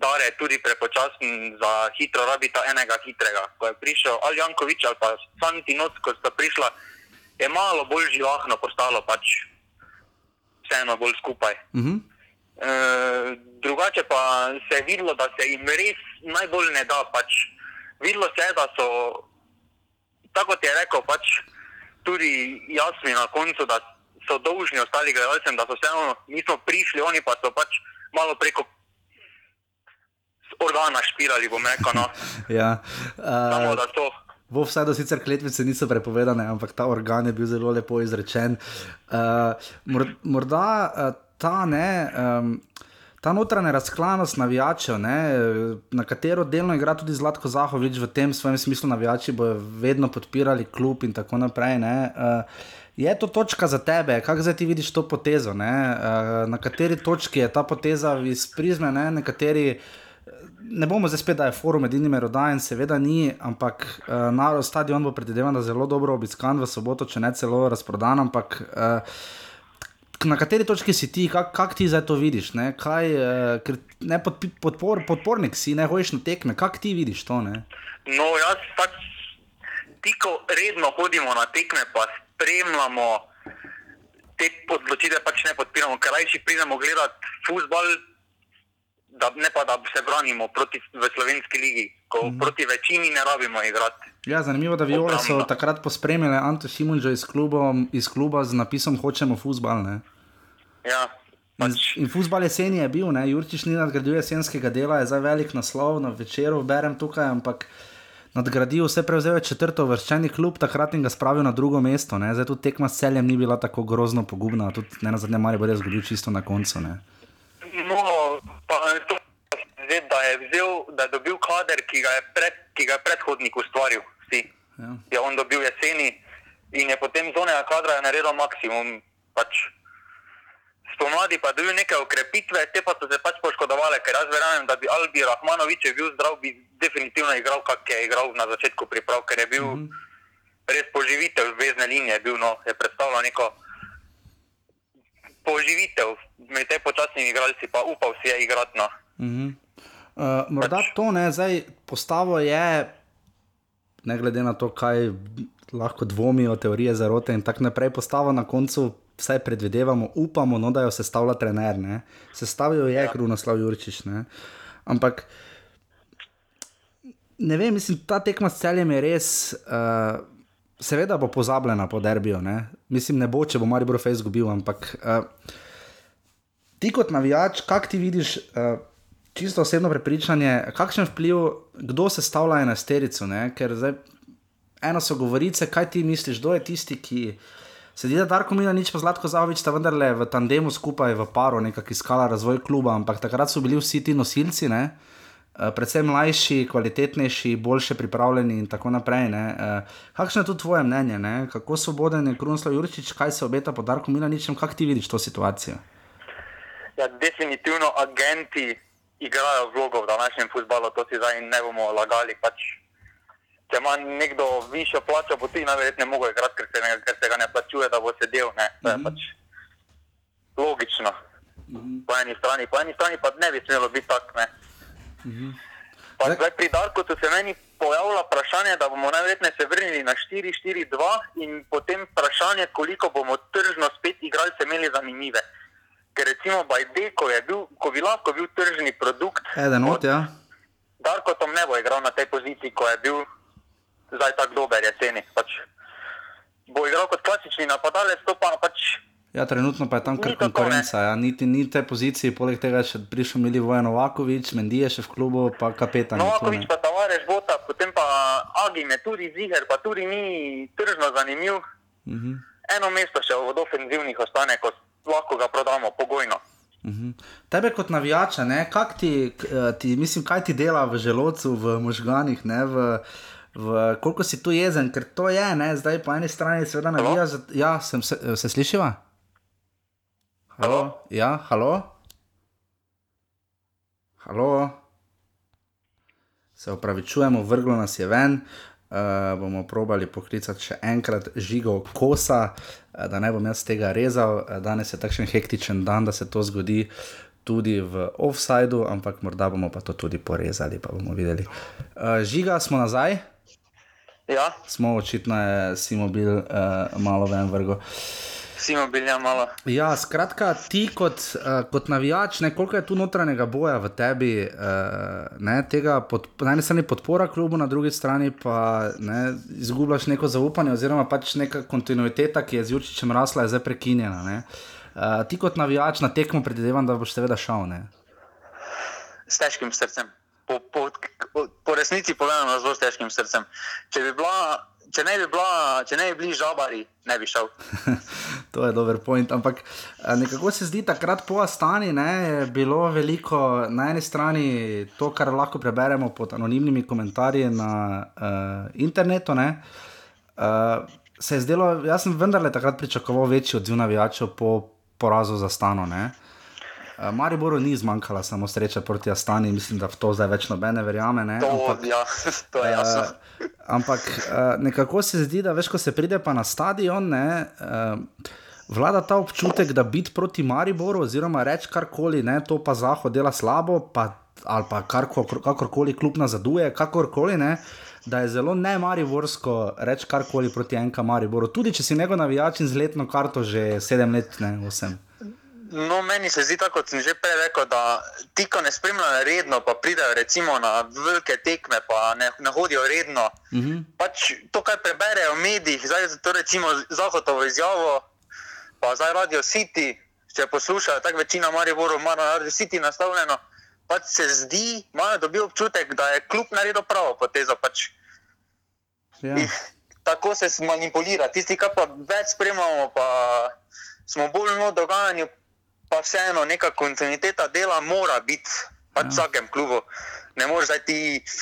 Dare je tudi prepočasen za hitro rabita enega hitrega. Ko je prišel Aljankovič ali pa Santinoc, ko sta prišla, je malo bolj živahno postalo, pač vseeno bolj skupaj. Mhm. E, drugače pa se je videlo, da se jim res najbolj ne da. Pač, videlo se je, da so, tako kot je rekel, pač, tudi jasni na koncu, da so dolžni ostali gledalcem, da so vseeno nismo prišli, oni pa so pač malo preko organa špirali, bom rekel. No. Ja, Samo uh, da so V vsaj do sicer kletvice niso prepovedane, ampak ta organ je bil zelo lepo izrečen. Uh, morda uh, ta ne. Um, ta notranja razklanost navijačev, ne, na katero delno igra tudi Zlatko Zahovič v tem svojem smislu, navijači bodo vedno podpirali klub in tako naprej. Ne, uh, je to točka za tebe, kako zdaj ti vidiš to potezo? Ne, uh, na kateri točki je ta poteza iz prizme, ne, nekateri. Ne bomo zdaj spet, da je forum edini merodajen, seveda ni, ampak uh, narod stadion bo predvidevan, da je zelo dobro obiskan v soboto, če ne celo razprodan. Ampak uh, na kateri točki si ti, kako kak ti zdaj to vidiš? Ne, Kaj, uh, ne podpor, podpornik si, ne hojiš na tekme, kako ti vidiš to? Ne? No, jaz pač tiko redno hodimo na tekme, pa spremljamo te odločitve, pač ne podpiramo, ker rajši pridemo gledati futbol. Da, ne pa da se branimo proti, slovenski ligi, ko mm proti večini ne rabimo igrati. Ja, zanimivo da Viole so takrat pospremljali Anto Šimunča iz, iz kluba z napisom Hočemo futbal. Ja. Pač. In, in futbal jeseni je bil, ne? Jurčiš ni nadgradil jesenskega dela, je zdaj velik naslov, na večeru berem tukaj, ampak nadgradil vse prevzel četrto vrščeni klub, takrat in ga spravil na drugo mesto. Ne? Zdaj tu tekma s celjem ni bila tako grozno pogubna, tudi ne na zadnje mare bo res zgodil čisto na koncu. Ne? No, pa to je, da je, vzel, da je dobil kader, ki ga je, pred, ki ga je predhodnik ustvaril. Ja. Je on dobil jeseni in je potem zonega kadra naredil maksimum. Pač. Spomladi pa dobil neke ukrepitve, te pa so se pač poškodovali, ker jaz verjamem, da bi Albi Rahmanovič bil zdrav, bi definitivno igral, kak je igral na začetku priprav, ker je bil mm -hmm. res poživitev zvezdne linije, bil, no, je predstavljal neko poživitev med te počasnimi igralci, pa upal si je igrati. No. Mm -hmm. uh, morda pač. to ne, zdaj postavo je ne glede na to, kaj lahko dvomijo, teorije zarote in tako naprej, postavo na koncu vsaj predvidevamo, upamo, no, da jo sestavlja trener. Ne? Sestavijo je ja. Krunoslav Jurčiš. Ne? Ampak. Ne vem, mislim, ta tekma s celjem je res, uh, seveda bo pozabljena po derbiju. Ne? Mislim, ne bo, če bo Maribor Face izgubil, ampak uh, ti kot navijač, kak ti vidiš, uh, čisto osebno prepričanje, kakšen vpliv, kdo se stavlja na sterico. Ker zdaj, eno so govorice, kaj ti misliš, kdo je tisti, ki. Sedi da Darko Mila, nič pa Zlatko Zavič, sta vendarle v tandemu skupaj v paru, nekako iskala razvoj kluba, ampak takrat so bili vsi ti nosilci, ne? Eh, predvsem mlajši, kvalitetnejši, boljše pripravljeni in tako naprej. Ne? Eh, kakšno je tu tvoje mnenje, ne? kako svoboden je Krunoslav Jurčič, kaj se obeta po Darku Mila, ničem, kako ti vidiš to situacijo? Ja, definitivno agenti igrajo vlogo v današnjem futbalu, to si zdaj ne bomo lagali. Pač, če ima nekdo višjo plačo, bo ti najverjetneje mogel igrati, ker se, ne, ker se ga ne plačuje, da bo sedel. Ne? To je mm -hmm. pač logično. Mm -hmm. Po eni strani, po eni strani pa ne bi smelo biti tako. Mm -hmm. Zdaj, pri Darku se meni pojavlja vprašanje, da bomo najverjetneje se vrnili na 4-4-2 in potem vprašanje, koliko bomo tržno spet igralce imeli zanimive. Ker recimo Bajde, ko, bil, ko bi lahko bil tržni produkt, eden od ja. Darko Tom ne bo igral na tej poziciji, ko je bil zdaj tako dober jeseni. Pač bo igral kot klasični napadalec, to pa pač. Ja, trenutno pa je tam kar konkurenca. Ja. Niti ni te pozicije, poleg tega še prišel Mili Vojen Novakovič, Mendi je še v klubu, pa kapetan. Novakovič pa Tavares Bota, potem pa Agi me tudi ziger, pa tudi ni tržno zanimiv. Uh mhm. -huh. Eno mesto še v ofenzivnih ostane kot lahko ga prodamo pogojno. Uh mhm. -huh. Tebe kot navijača, ti, eh, ti, mislim, kaj ti dela v želodcu, v možganjih, v, v, koliko si tu jezen, ker to je, ne? zdaj po eni strani seveda navija. Za, ja, sem se, se slišiva? Halo? Ja, halo? Halo? Se upravičujemo, vrglo nas je ven. Uh, bomo probali poklicati še enkrat žigo kosa, uh, da ne bom jaz tega rezal. Uh, danes je takšen hektičen dan, da se to zgodi tudi v offsajdu, ampak morda bomo pa to tudi porezali, pa bomo videli. Uh, žiga, smo nazaj? Ja. Smo očitno, si mobil uh, malo ven vrgo. Uh, Simo bilja malo. Ja, skratka, ti kot, uh, kot navijač, ne, koliko je tu notranjega boja v tebi, uh, ne, tega pod, na eni strani podpora klubu, na drugi strani pa ne, izgubljaš neko zaupanje, oziroma pač neka kontinuiteta, ki je z Jurčičem rasla, je zdaj prekinjena. Uh, ti kot navijač na tekmo predvidevam, da boš seveda šel. Ne? S težkim srcem. Po, po, po, resnici povedano zelo težkim srcem. Če, bi bila, če, ne bi bila, če ne bi bili žabari, ne bi šel. to je dober point. Ampak eh, nekako se zdi, takrat po Astani ne, je bilo veliko na eni strani to, kar lahko preberemo pod anonimnimi komentarji na uh, internetu. Ne, uh, se je zdelo, jaz sem vendarle takrat pričakoval večji odziv navijačev po porazu za Stano. Ne. Uh, Mariboru ni zmanjkala samo sreča proti Astani, mislim, da v to zdaj več nobene verjame. Ne? To, Ampak, ja, to je jasno. Uh, ampak uh, nekako se zdi, da veš, ko se pride pa na stadion, ne, uh, vlada ta občutek, da biti proti Mariboru, oziroma reči karkoli, ne, to pa Zahod dela slabo, pa, ali pa karko, kakorkoli klub nazaduje, kakorkoli. Ne, Da je zelo ne mariborsko reči karkoli proti enka Mariboru, tudi če si njegov navijač in z letno karto že sedem let, ne osem. No, meni se zdi tako, kot sem že prej rekel, da ti, ko ne spremljajo redno, pa pridejo recimo na velike tekme, pa ne, ne hodijo redno. Uh -huh. pač to, kar preberejo v medijih, zdaj to recimo Zahodovo izjavo, pa zdaj Radio City, če poslušajo, tako večina Mariboru ima na Radio City nastavljeno, pač se zdi, imajo dobil občutek, da je kljub naredil pravo potezo. Pač. Ja. Tako se manipulira. Tisti, ki pa več spremljamo, pa smo bolj v dogajanju, pa vseeno neka kontinuiteta dela mora biti pač v Ja. vsakem klubu. Ne moreš zdaj ti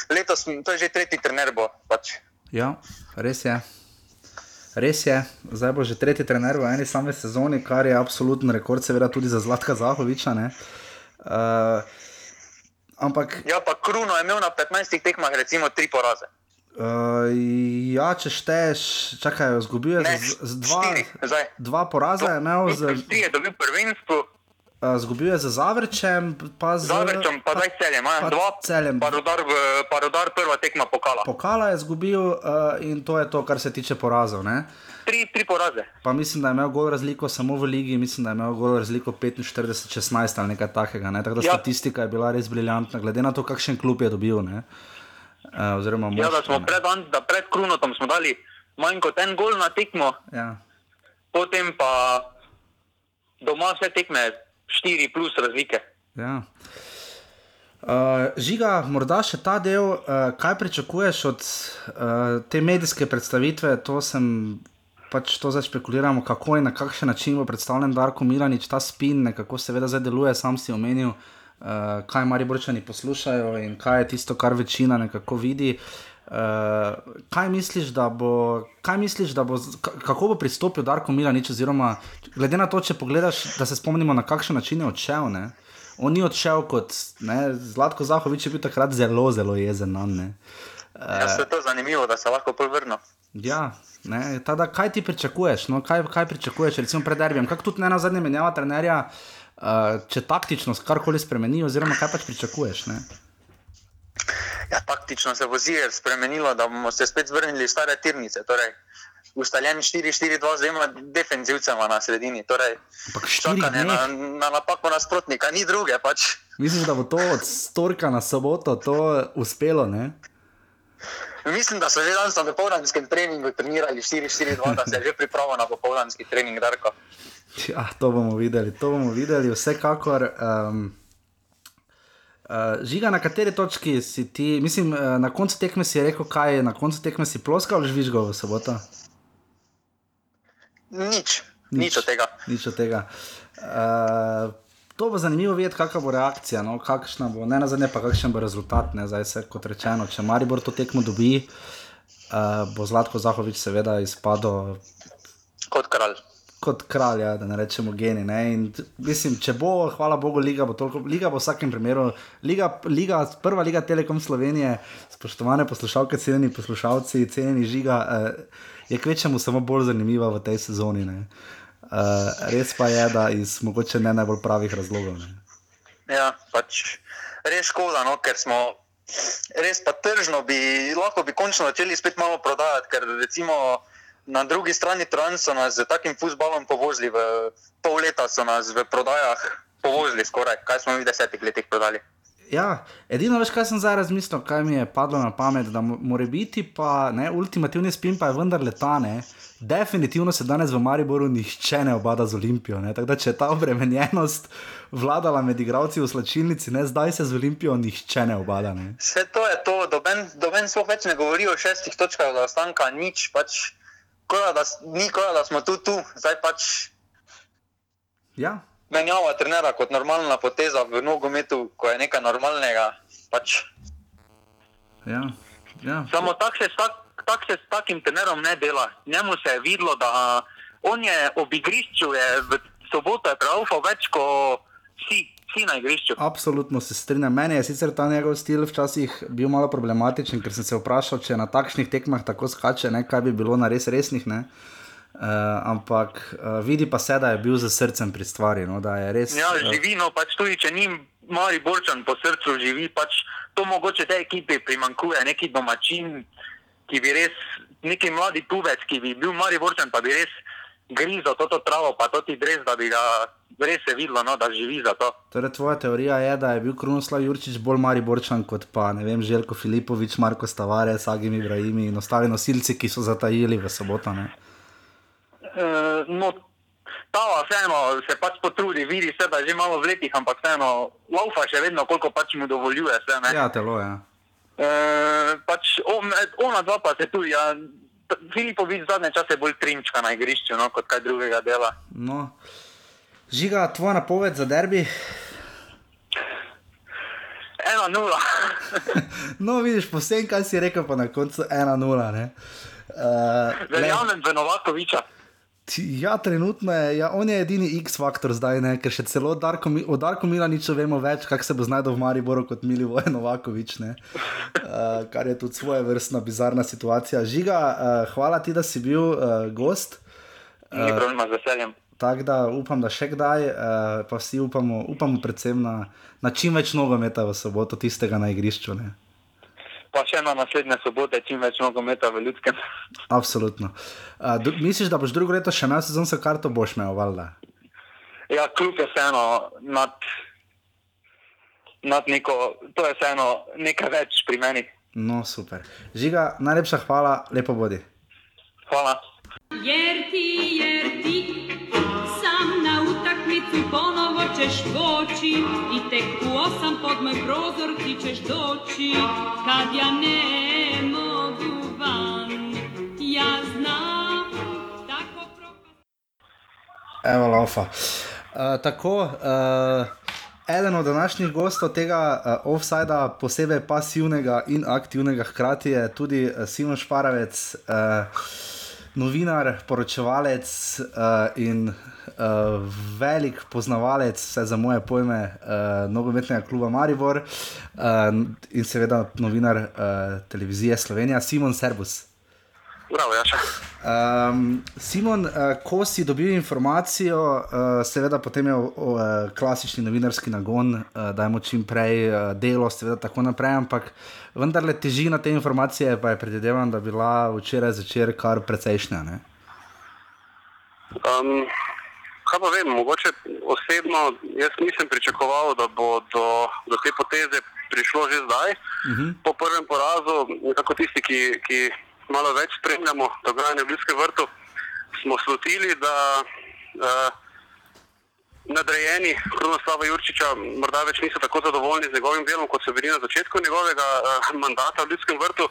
letos, to je že tretji trener. Bo, pač. Ja, res je. Res je, zdaj bo že tretji trener v eni sami sezoni, kar je absoluten rekord, seveda tudi za Zlatka Zahoviča. ne. Uh, ampak, Ja, pa Kruno je imel na 15 tekmah recimo tri poraze. Uh, ja, če šteješ, čakaj, izgubil je z, z dva, štiri, dva poraza, je imel z, Tri je dobil prvenstvo, uh, izgubil je z Zavrčem, pa z Zavrčem, pa zdaj celjem. pa Dva, Celjem. pa rodar, pa rodar prva tekma pokala. Pokala je izgubil uh, in to je to, kar se tiče porazov. Ne? Tri, tri poraze. Pa mislim, da je imel gol razliko samo v ligi, mislim, da je imel gol razliko 45-16 ali nekaj takega. Ne? Tako da Ja. statistika je bila res briljantna, glede na to, kakšen klub je dobil. Ne? Uh, oziroma, Ja, da smo pred, da pred Krunotom smo dali manj kot en gol na tekmo, Ja. potem pa doma vse tekme, štiri plus razlike. Ja. Uh, žiga, morda še ta del, uh, kaj pričakuješ od uh, te medijske predstavitve? To sem pač to zdaj špekuliramo, kako in na kakšen način bo predstavljen Darko Milanič, ta spin, kako seveda zdaj deluje, sam si omenil, uh, kaj Mariborčani poslušajo in kaj je tisto, kar večina nekako vidi. Uh, kaj misliš, da bo, kaj misliš, da bo, kako bo pristopil Darko Milanič, oziroma glede na to, če pogledaš, da se spomnimo, na kakšen način je odšel. Ne? On ni odšel kot ne, Zlatko Zahovič, je bil takrat zelo, zelo jezen na ne. Ja, se je to zanimivo, da se lahko povrnil. Ja, ne, tada, kaj ti pričakuješ? No, kaj, kaj pričakuješ, recimo pred derbijem? Kako tudi ne na zadnje menjava trenerja, uh, če taktično karkoli spremeni, oziroma kaj pač pričakuješ? Ne? Ja, taktično se bo ziger spremenilo, da bomo se spet vrnili v stare tirnice. Torej, ustaljen 4-4-2 z dvema defenzivcema na sredini. Torej, čakanje na, na napako nasprotnika, ni druge. Pač. Misliš, da bo to od storka na soboto to uspelo? Ne? Mislim, da so že danes na popoldanskem treningu trenirali 4-4-2, da se je že pripravljal na popoldanski trening Darko. Ja, to bomo videli, to bomo videli, vsekakor. Um, uh, žiga, na kateri točki si ti, mislim, uh, na koncu tekme si rekel, kaj je na koncu tekme si ploskal ali žvižgal v soboto? Nič, nič, nič od tega. Nič od tega. Uh, to bo zanimivo videti, kakšna bo reakcija, no, kakšna bo, ne na zadnje, pa kakšen bo rezultat. Ne, zdaj se, kot rečeno, če Maribor to tekmo dobi, uh, bo Zlatko Zahovič seveda izpadel Kot kralj. Kot kralj, ja, da ne rečemo geni. Ne? In, mislim, če bo, hvala Bogu, liga bo toliko, liga bo v vsakem primeru, liga, liga, prva liga Telekom Slovenije, spoštovane poslušalke, cenjeni poslušalci, cenjeni žiga, eh, je kvečemu samo bolj zanimiva v tej sezoni. Ne? Uh, res pa je, da iz mogoče ne najbolj pravih razlogov. Ne? Ja, pač res škoda, no, ker smo res pa tržno bi lahko bi končno začeli spet malo prodajati, ker recimo na drugi strani Tran so nas z takim futbalom povozili, v pol leta so nas v prodajah povozili skoraj, kaj smo mi v desetih letih prodali. Ja, edino veš, kaj sem zdaj razmislil, kaj mi je padlo na pamet, da mo- mora biti pa ne, ultimativni spin pa je vendar letane. Definitivno se danes v Mariboru nihče ne obada z Olimpijo. ne, Tako da če je ta obremenjenost vladala med igravci v slačilnici, ne, zdaj se z Olimpijo nihče ne obada. Ne. Vse to je to, doben, doben sploh več ne govori o šestih točkah zaostanka, nič, pač, koda, da, ni koda, da smo tu, tu, zdaj pač Ja, menjava trenera kot normalna poteza v nogometu, ko je nekaj normalnega. Pač. ja, ja. Samo tako se, tak, tak se s takim trenerom ne dela. Njemu se je videlo, da on je ob igrišču, je v soboto je preufal več kot vsi, vsi na igrišču. Absolutno se strinjam. Meni je sicer ta njegov stil včasih bil malo problematičen, ker sem se vprašal, če na takšnih tekmah tako skače, ne, kaj bi bilo na res resnih. Ne. Uh, ampak uh, vidi pa se, da je bil za srcem pri stvari. No, res, Ja, eh, živi, no pač tudi če ni mali borčan po srcu živi, pač to mogoče tej ekipi primankuje, neki domačin, ki bi res, neki mladi tuvec, ki bi bil mali borčan, pa bi res grizel to, to travo, pa to ti dres, da bi ga res se videlo, no, da živi za to. Torej, tvoja teorija je, da je bil Krunoslav Jurčič bolj mariborčan kot pa ne vem, Željko Filipovič, Marko Stavare, Sagim Ibrahimi in ostali nosilci, ki so zatajili v soboto. Ne? Uh, no, Tava vseeno se pač potrudi, vidi se, da je že malo v letih, ampak vseeno laufa še vedno, koliko pač mu dovoljuje. Vse, ne. Ja, telo je. Ja. E, pač on, ona dva pa se tudi, ja, Filipovič zadnje čase bolj trimčka na igrišču, no, kot kaj drugega dela. No. Žiga, tvoja napoved za derbi. Ena nula. No, vidiš, po vsem, kaj si rekel, pa na koncu 1-0. ne. Uh, glej, Verjamem v Novakoviča. ti- ja, trenutno je, ja, on je edini X-faktor zdaj, ne, ker še celo Darko, o Darku Milaniču vemo več, kako se bo znašel v Mariboru kot Mili Vojen Novakovič, ne. uh, kar je tudi svoje vrstna bizarna situacija. Žiga, uh, hvala ti, da si bil uh, gost. Ni problema z veseljem. Tako da upam, da še kdaj, uh, pa vsi upamo, upamo predvsem na, na čim več nogometa v soboto, tistega na igrišču. Ne? Pa še na naslednje sobote, čim več nogometa v ljudskem. Absolutno. Uh, do, misliš, da boš drugo leto še imel sezonsko karto, boš imel, valjda? Ja, kljub je vseeno nad, nad neko, to je vseeno nekaj več pri meni. No, super. Žiga, najlepša hvala, lepo bodi. Hvala. Utakmicu ponovo ćeš doći i tek u osam pod moj prozor ti ćeš doći kad ja ne mogu van. Ja znam tako propast. Evo, laufa. Uh, tako, uh, eden od današnjih gostov tega uh, offsajda, posebej pasivnega in aktivnega, hkrati je tudi uh, Simon Šparavec, uh, novinar, poročevalec uh, in uh, velik poznavalec, vse za moje pojme, uh, nogometnega kluba Maribor uh, in seveda novinar uh, televizije Slovenija, Simon Servus. Bravo, Jaša. Um, Simon, uh, ko si dobil informacijo, uh, seveda potem je uh, klasični novinarski nagon, uh, dajmo čim prej uh, delo, seveda tako naprej, ampak vendarle težina te informacije pa je predvidevam, da bila včeraj zvečer kar precejšnja. Ne? Um, kaj pa vem, mogoče osebno jaz nisem pričakoval, da bo do, do te poteze prišlo že zdaj. Uh -huh. Po prvem porazu, nekako tisti, ki, ki malo več spremljamo dogajanje v Ljudskem vrtu, smo slutili, da uh, nadrejeni Krunoslava Jurčiča morda več niso tako zadovoljni z njegovim delom, kot so bili na začetku njegovega uh, mandata v Ljudskem vrtu.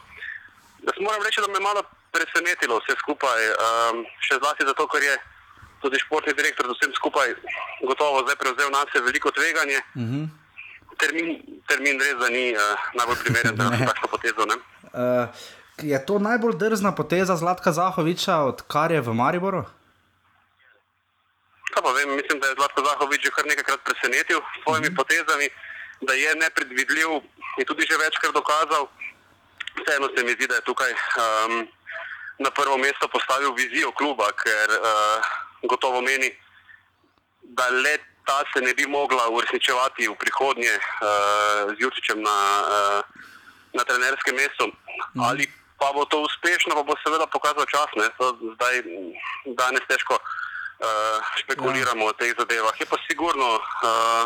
Jaz moram reči, da me je malo presenetilo vse skupaj, um, še zlasti zato, ker je tudi športni direktor vsem skupaj gotovo zdaj prevzel na sebe veliko tveganje. Uh -huh. termin, termin res da ni uh, najbolj primeren za takšno potezo. Ne? Uh, je to najbolj drzna poteza Zlatka Zahoviča, odkar je v Mariboru? Pa vem, mislim, da je Zlatko Zahovič že kar nekajkrat presenetil s svojimi mm -hmm. potezami, da je nepredvidljiv in tudi že večkrat dokazal. Vseeno se mi zdi, da je tukaj um, na prvo mesto postavil vizijo kluba, ker uh, gotovo meni, da le ta se ne bi mogla uresničevati v prihodnje uh, z Jurčičem na, uh, na trenerskem mestu. Mm. Ali pa bo to uspešno, pa bo seveda pokazal čas. Ne? To zdaj danes težko uh, špekuliramo ja. o teh zadevah. Je pa sigurno uh,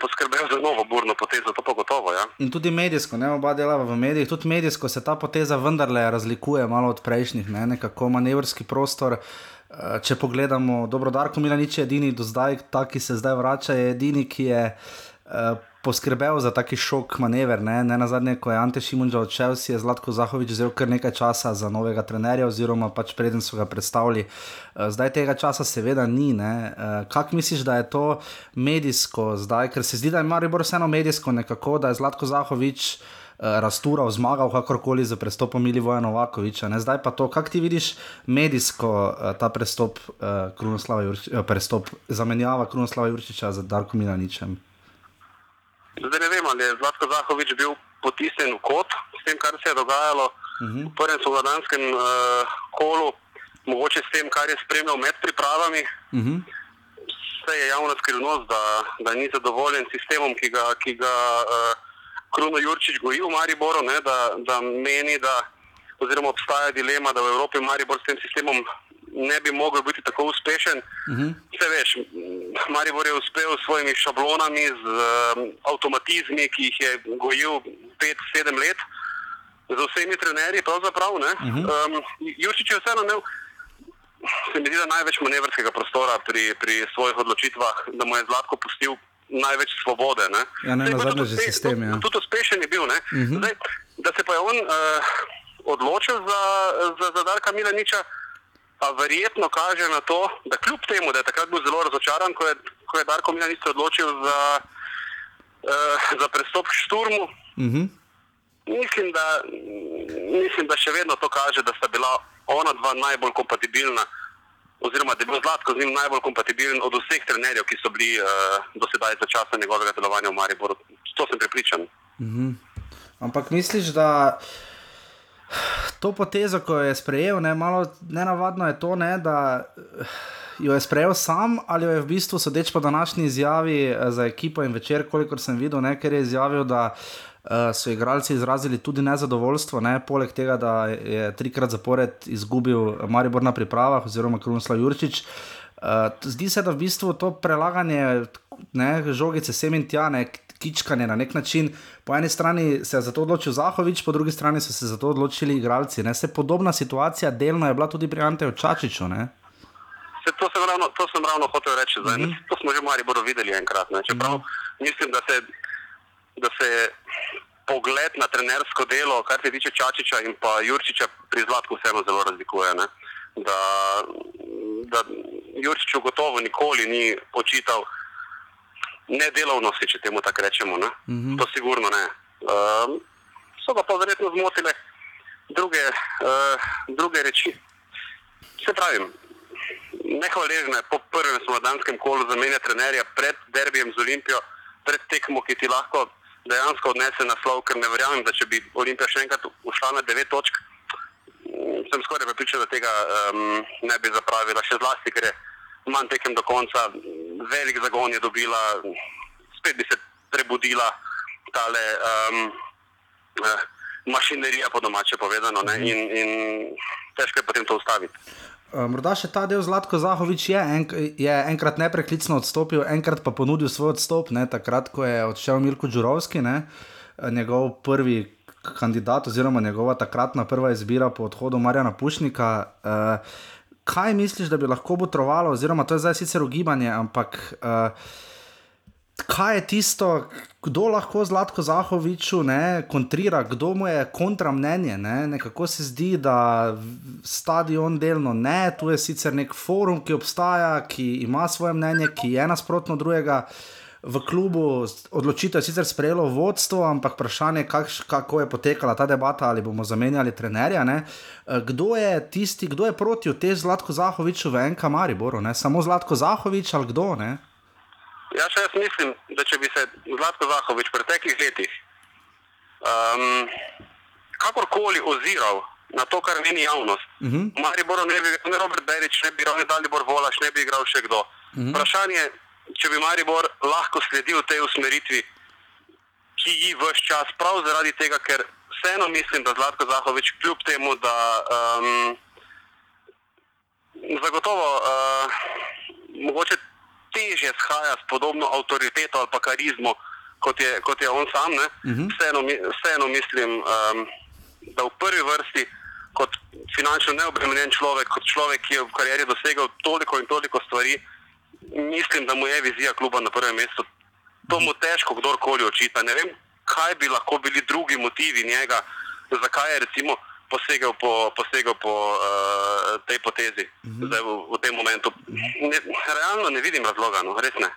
poskrbel za novo burno potezo, to pa gotovo. Ja. In tudi medijsko, ne oba delava v medijih, tudi medijsko se ta poteza vendarle razlikuje malo od prejšnjih, ne? nekako manevrski prostor. eh, Če pogledamo, dobro, Darko Milanič je edini do zdaj, ta, ki se zdaj vrača, je edini, ki je uh, poskrbel za taki šok manever. Ne, ne na zadnje, ko je Ante Šimunča odšel, si je Zlatko Zahovič vzel kar nekaj časa za novega trenerja, oziroma pač preden so ga predstavili. Uh, zdaj tega časa seveda ni. Uh, Kaj misliš, da je to medijsko zdaj, ker se zdi, da je Maribor vseeno medijsko nekako, da je Zlatko Zahovič. Rastural, zmagal, kakorkoli za prestopom Milivoja Novakoviča. Ne? Zdaj pa to, kako ti vidiš medijsko ta prestop, uh, Krunoslava Jurčiča, prestop zamenjava Krunoslava Jurčiča z Darkom Milaničem? Zdaj ne vem, ali je Zlatko Zahovič bil potisnjen v kot s tem, kar se je dogajalo uh -huh. v prvem slovenskem uh, kolu, mogoče s tem, kar je spremljal med pripravami. Uh -huh. Vse je javna skrivnost, da, da ni zadovoljen s sistemom, ki ga, ki ga uh, Kruno Jurčič goji v Mariboru, ne, da, da meni, da oziroma obstaja dilema, da v Evropi Maribor s tem sistemom ne bi mogel biti tako uspešen. Uh -huh. Vse veš, Maribor je uspel s svojimi šablonami, z um, avtomatizmi, ki jih je gojil 5-7 let, z vsemi trenerji, pravzaprav. Uh -huh. um, Jurčič je vseeno imel, se mi zdi, da največ manevrskega prostora pri, pri svojih odločitvah, da mu je Zlatko pustil največ svobode. Ne? Ja, ne, na zadnje že sistem. Ja. Tudi uspešen je bil. Uh -huh. Zdaj, da se pa je on uh, odločil za, za, za Darka Milaniča pa verjetno kaže na to, da kljub temu, da je takrat bil zelo razočaran, ko je, ko je Darko Milanič se odločil za, uh, za prestop k šturmu. Uh -huh. mislim, da, mislim, da še vedno to kaže, da sta bila ona dva najbolj kompatibilna. Oziroma, da je bil Zlatko z njim najbolj kompatibilen od vseh trenerjev, ki so bili uh, do sedaj za časa njegovega delovanja v Mariboru. To sem prepričan. Uh -huh. Ampak misliš, da to potezo, ko je sprejel, ne, malo nenavadno je to, ne, da jo je sprejel sam ali jo je v bistvu, sodeč po današnji izjavi za ekipo in večer, kolikor sem videl, ne, ker je izjavil, da uh, so igralci izrazili tudi nezadovoljstvo, ne, poleg tega, da je trikrat zapored izgubil Maribor na pripravah oziroma Krunoslav Jurčič. Uh, zdi se, da v bistvu to prelaganje ne, žogice sem in tja, ne, kičkanje na nek način. Po eni strani se je za to odločil Zahovič, po drugi strani so se za to odločili igralci. Ne. Se podobna situacija delno je bila tudi pri Anteju Čačiču. Ne. Se, to, sem ravno, to sem ravno hotel reči. Mm -hmm. To smo že v Mariboru videli enkrat. Ne. Čeprav mm -hmm. mislim, da se, da se pogled na trenersko delo, kar se tiče Čačiča in pa Jurčiča, pri Zlatku vseeno zelo razlikuje. Ne. Da, da Jurčiču gotovo nikoli ni očital nedelovnosti, če temu tako rečemo. Ne? Mm -hmm. To sigurno ne. Uh, so pa pa verjetno zmotile druge, uh, druge reči. Se pravi, nehvaležne po prvem slovenskem kolu zamenja trenerja pred derbijem z Olimpijo, pred tekmo, ki ti lahko dejansko odnese naslov, ker ne verjamem, da če bi Olimpija še enkrat ušla na devet točk, sem skoraj prepričan, da tega um, ne bi zapravila, še zlasti, ker je manj tekem do konca, velik zagon je dobila, spet bi se prebudila tale um, uh, mašinerija, po domače povedano, ne, in, in težko je potem to ustaviti. Morda še ta del Zlatko Zahovič je, en, je enkrat nepreklicno odstopil, enkrat pa ponudil svoj odstop, ne, takrat, ko je odšel Mirko Đurovski, ne, njegov prvi kandidat oziroma njegova takratna prva izbira po odhodu Marjana Pušnika. Uh, kaj misliš, da bi lahko botrovalo, oziroma to je zdaj sicer ugibanje, ampak uh, kaj je tisto, kdo lahko Zlatko Zahoviču ne, kontrira, kdo mu je kontramnenje. Ne? Nekako se zdi, da stadion delno ne, tu je sicer nek forum, ki obstaja, ki ima svoje mnenje, ki je nasprotno drugega. V klubu odločitev sicer sprejelo vodstvo, ampak vprašanje je, kako je potekala ta debata, ali bomo zamenjali trenerja. Ne? Kdo je tisti, kdo je proti te Zlatko Zahoviču v NK Mariboru? Ne? Samo Zlatko Zahovič ali kdo? Ne? Ja, še jaz mislim, da če bi se Zlatko Zahovič v preteklih letih um, kakorkoli oziral na to, kar meni javnost, uh -huh. Mariboru ne bi ne Robert Berič, ne bi Ronald Dalibor Volaš, ne bi igral še kdo. Uh -huh. Vprašanje je, če bi Maribor lahko sledil tej usmeritvi, ki ji vse čas, prav zaradi tega, ker vseeno mislim, da Zlatko Zahovič, kljub temu, da um, zagotovo uh, mogoče težje shaja s podobno avtoriteto ali pa karizmo, kot je, kot je on sam. Uh -huh. vseeno, vseeno mislim, um, da v prvi vrsti kot finančno neobremenjen človek, kot človek, ki je v karieri dosegel toliko in toliko stvari, mislim, da mu je vizija kluba na prvem mestu. To mu težko kdorkoli očita. Ne vem, kaj bi lahko bili drugi motivi njega, zakaj je recimo posegel po, posegel po uh, tej potezi zdaj v, v tem momentu. Ne, realno ne vidim razloga, no, res ne.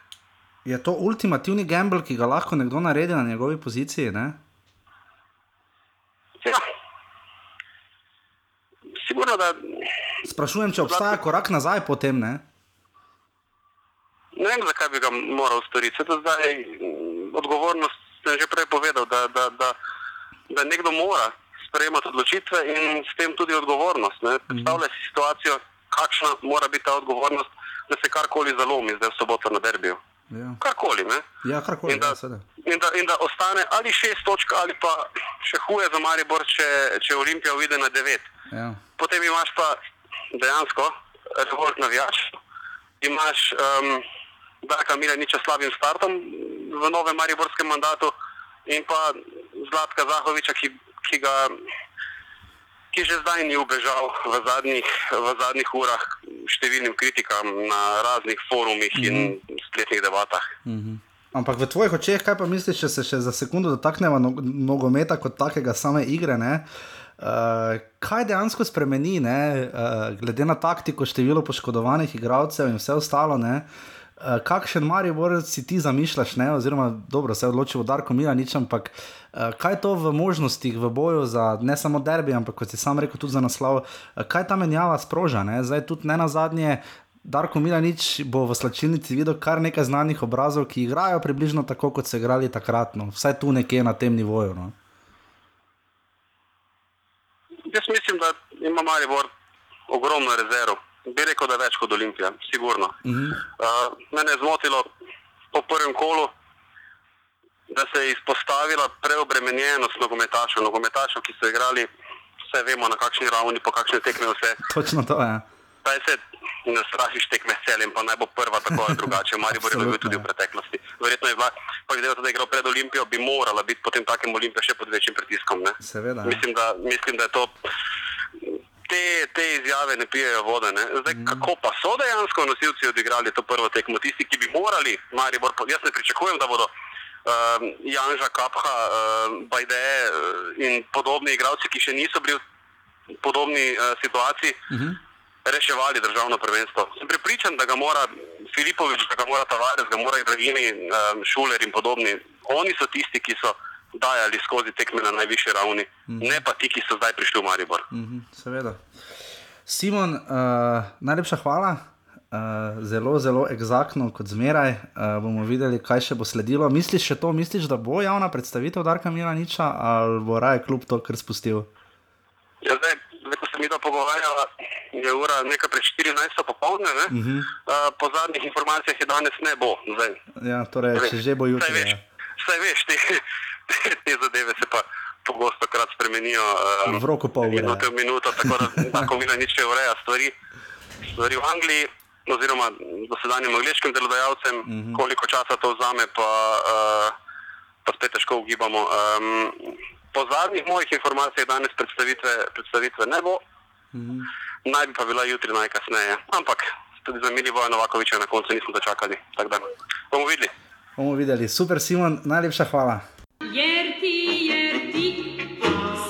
Je to ultimativni gamble, ki ga lahko nekdo naredi na njegovi poziciji? Ne? Ja. Sigurno, da Sprašujem, če obstaja korak nazaj po tem. Ne? Ne vem, zakaj bi ga moral storiti. Vse to zdaj mm, odgovornost sem že prej povedal, da, da, da, da nekdo mora sprejemati odločitve in s tem tudi odgovornost. ne. Predstavljaj si situacijo, kakšna mora biti ta odgovornost, da se karkoli zalomi zdaj v soboto na derbiju. Ja, Karkoli. Ne? ja karkoli. In da, Ja, in, da, in da ostane ali šest točk, ali pa še huje za Maribor, če, če Olimpija uide na devet. ja. Potem imaš pa dejansko revolt navijač, imaš um, Darka Milaniča s slabim startom v novem mariborskem mandatu in pa Zlatka Zahoviča, ki, ki ga ki že zdaj ni ubežal v zadnjih, v zadnjih urah številnim kritikam na raznih forumih mm -hmm. in spletnih debatah. Ampak v tvojih očeh, kaj pa misliš, če se še za sekundo dotaknemo no nogometa kot takega, same igre? Ne? Uh, kaj dejansko spremeni, ne, uh, glede na taktiko, število poškodovanih igralcev in vse ostalo? Ne, uh, kakšen Maribor si ti zamišljaš, ne, oziroma dobro, se je odločil, da Darko Mila nič, ampak uh, kaj je to v možnostih, v boju za ne samo derbi, ampak kot si sam rekel, tudi za naslov, uh, kaj ta menjava sproža? Ne? Zdaj tudi ne na zadnje. Darko Milanič bo v slačilnici videl kar nekaj znanih obrazov, ki igrajo približno tako, kot so igrali takrat, no. vsaj tu nekje na tem nivoju. No. Jaz mislim, da ima Maribor ogromno rezerv. Bi rekel, da več kot Olimpija, sigurno. Uh -huh. uh, mene je zmotilo po prvem kolu, da se je izpostavila preobremenjenost nogometašev, nogometašev, ki so igrali, vse vemo na kakšni ravni, po kakšne tekme vse. Točno to je. Saj se ne strašiš tekme s celem, pa naj bo prva tako ali drugače. Maribor je bil tudi v ja. preteklosti. Verjetno je bila, pa glede na to, da je igral pred Olimpijo, bi morala biti potem takem Olimpija še pod večjim pritiskom. Ne? Seveda. ja. Mislim, da, mislim, da je to. Te, te izjave ne pijejo vode. Ne? Zdaj, mm. Kako pa so dejansko nosilci odigrali to prvo tekmo? Tisti, ki bi morali, Maribor, jaz ne pričakujem, da bodo uh, Janža Kapha, uh, Bajde uh, in podobni igralci, ki še niso bili v podobni uh, situaciji, mm -hmm. reševali državno prvenstvo. Sem prepričan, da ga mora Filipovič, da ga mora Tavares, da ga mora Ibrahimi, um, Šuler in podobni. Oni so tisti, ki so dajali skozi tekme na najvišji ravni, mm -hmm. ne pa ti, ki so zdaj prišli v Maribor. Mhm, seveda. Simon, uh, najlepša hvala. Uh, zelo, zelo eksaktno, kot zmeraj. Uh, bomo videli, kaj še bo sledilo. Misliš še to, misliš, da bo javna predstavitev Darka Milaniča ali bo raje kljub to, kar spustil? Ja, zdaj, zdaj, ko se mi to pogovarjava, je ura nekaj pred 14. popoldne. Uh -huh. uh, po zadnjih informacijah je danes ne bo. Zdaj, Ja, torej, če že bo jutri. veš, ja. saj veš te, te, te zadeve se pa pogosto krat spremenijo. Um, V roku pol ure. Minuto v minuto, tako da tako vina nič ne ureja stvari. Stvari v Angliji, oziroma dosedanjem angliškim delodajalcem, uh Mhm. -huh. koliko časa to vzame, pa, uh, pa spet težko ugibamo. Um, po zadnjih mojih informacijah danes predstavitve, predstavitve ne bo, uh Mhm. -huh. naj bi pa bila jutri najkasneje. Ampak tudi za Milivoja Novakoviča na koncu nismo dočakali. Bomo videli. Bomo videli. Super, Simon, najlepša hvala. Jer ti, jer ti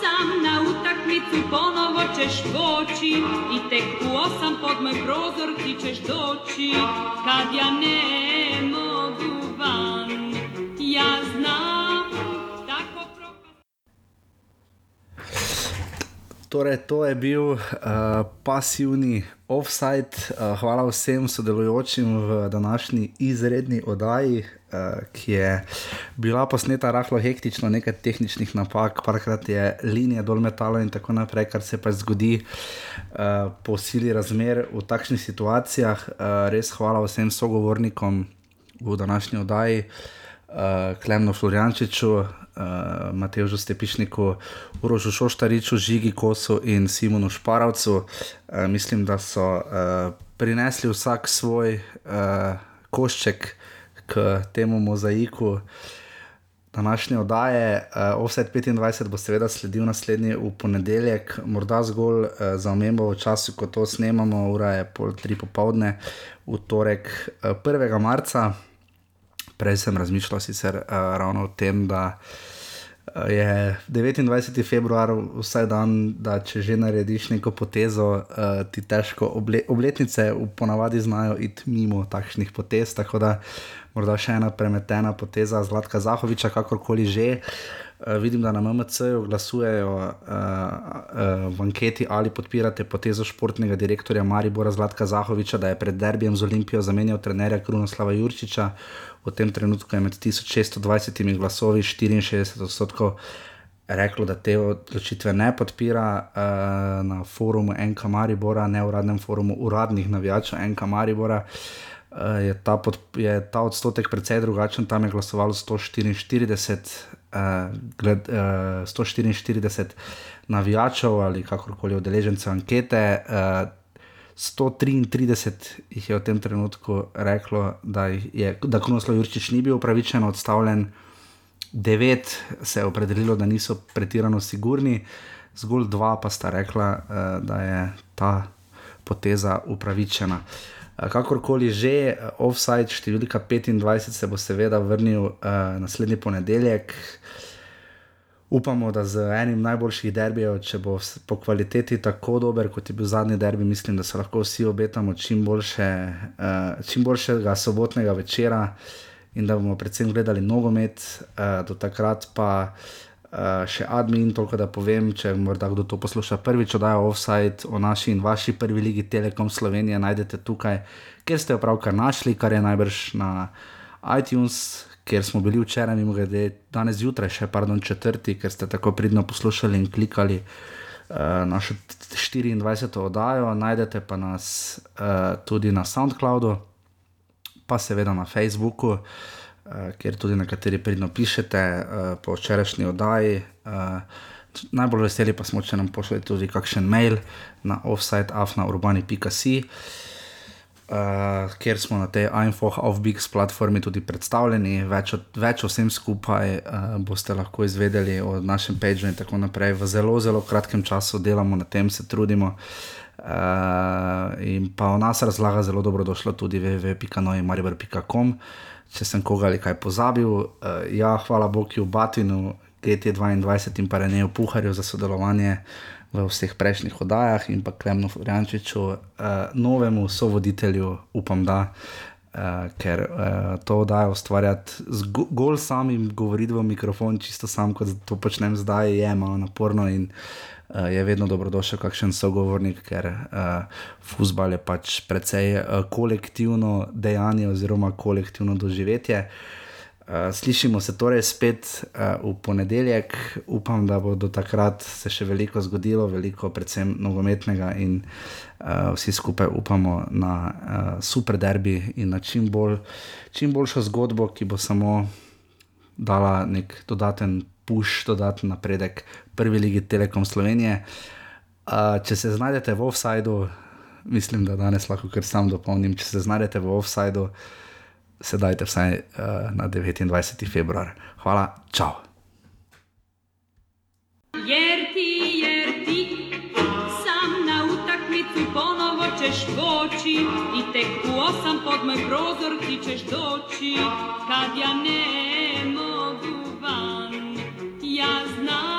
sam na utakmicu ponovo ćeš poći i tek u osam pod moj prozor ti ćeš doći kad ja ne mogu van. Ja znam tako propast. Torej, to je bil uh, pasivni offside. Uh, hvala vsem sodelujočim v današnji izredni oddaji, uh, ki je bila posneta rahlo hektično, nekaj tehničnih napak, parkrat je linija dol metalo in tako naprej, kar se pač zgodi uh, po sili razmer v takšnih situacijah. Uh, res hvala vsem sogovornikom v današnji oddaji. Uh, Klemno Florjančiču, uh, Mateju Stepišniku, Urožu Šoštariču, Žigi Kosu in Simonu Šparavcu. Uh, mislim, da so uh, prinesli vsak svoj uh, košček k temu mozaiku. Današnje oddaje, uh, Offset 25 bo seveda sledil naslednji v ponedeljek, morda zgolj uh, za omembo v času, ko to snemamo, ura je pol tri popovdne, v torek uh, 1. marca. Prej sem razmišljal sicer uh, ravno o tem, da je 29. februar vsak dan, da če že narediš neko potezo, uh, ti težko oble obletnice ponavadi znajo iti mimo takšnih potez. Tako da morda še ena premetena poteza Zlatka Zahoviča, kakorkoli že. Uh, vidim, da na MMC-ju glasujejo uh, uh, v anketi, ali podpirate potezo športnega direktorja Maribora Zlatka Zahoviča, da je pred derbijem z Olimpijo zamenjal trenerja Krunoslava Jurčiča. V tem trenutku je med 1620 glasovi 64 odstotkov reklo, da te odločitve ne podpira uh, na forumu NK Maribora, neuradnem forumu uradnih navijačev NK Maribora. Uh, je, ta pod, je ta odstotek precej drugačen, tam je glasovalo 144, uh, gled, uh, 144 navijačev ali kakorkoli udeležencev ankete. Uh, 133 jih je v tem trenutku reklo, da, je, da Krunoslav Jurčič ni bil upravičeno odstavljen, 9 se je opredelilo, da niso pretirano sigurni, zgolj 2 pa sta rekla, uh, da je ta poteza upravičena. Uh, Kakorkoli že, offside številka 25 se bo seveda vrnil uh, naslednji ponedeljek. Upamo, da z enim najboljših derbijev, če bo po kvaliteti tako dober, kot je bil zadnji derbi, mislim, da se lahko vsi obetamo čim, boljše, uh, čim boljšega sobotnega večera in da bomo predvsem gledali nogomet, uh, do takrat pa uh, Uh, še admin, toliko da povem, če morda kdo to posluša prvič, da je offside o naši in vaši prvi ligi Telekom Slovenije, najdete tukaj, kjer ste jo pravkar našli, kar je najbrž na iTunes, kjer smo bili včeraj, mimo grede, danes zjutraj, še pardon, četrti, ker ste tako pridno poslušali in klikali uh, našo 24. oddajo, najdete pa nas uh, tudi na SoundCloudu, pa seveda na Facebooku. Eh, kjer tudi nekateri pridno pišete uh, po včerajšnji oddaji. Uh, najbolj veseli pa smo, če nam pošljete tudi kakšen mail na offside.afnaurbani.com. Uh, ker smo na tej iPhone of Bigs platformi tudi predstavljeni, več, od, več o vsem skupaj uh, boste lahko izvedeli o našem pageu in tako naprej. V zelo, zelo kratkem času delamo na tem, se trudimo. Uh, in pa o nas razlaga zelo dobro došlo tudi www.noimaribar.com. Uh, če sem koga ali kaj pozabil. Uh, ja, hvala Bogu, Batinu, GT2 in pa Reneju Puharju za sodelovanje v vseh prejšnjih oddajah in pa Klemnu Frančiču, uh, novemu sovoditelju, upam, da. Uh, ker uh, to oddajo ustvarjati zgolj samim govoriti v mikrofon, čisto sam, kot to počnem zdaj, je malo naporno in uh, uh, je vedno dobrodošel kakšen sogovornik, ker uh, futbal je pač precej uh, kolektivno dejanje oziroma kolektivno doživetje. Uh, slišimo se torej spet uh, v ponedeljek, upam, da bo do takrat se še veliko zgodilo, veliko, predvsem nogometnega, in uh, vsi skupaj upamo na uh, super derbi in na čim, bolj, čim boljšo zgodbo, ki bo samo dala nek dodaten push, dodaten napredek prvi ligi Telekom Slovenije. Uh, če se znajdete v offsajdu, mislim, da danes lahko kar sam dopolnim, če se znajdete v offsajdu, sedajte vsaj uh, na 29. februar. Hvala, čau. Jerti, jerti, sam na utakmicu ponovo ćeš doći i tek u osam pod moj prozor ti ćeš doći kad ja nemo Я знаю.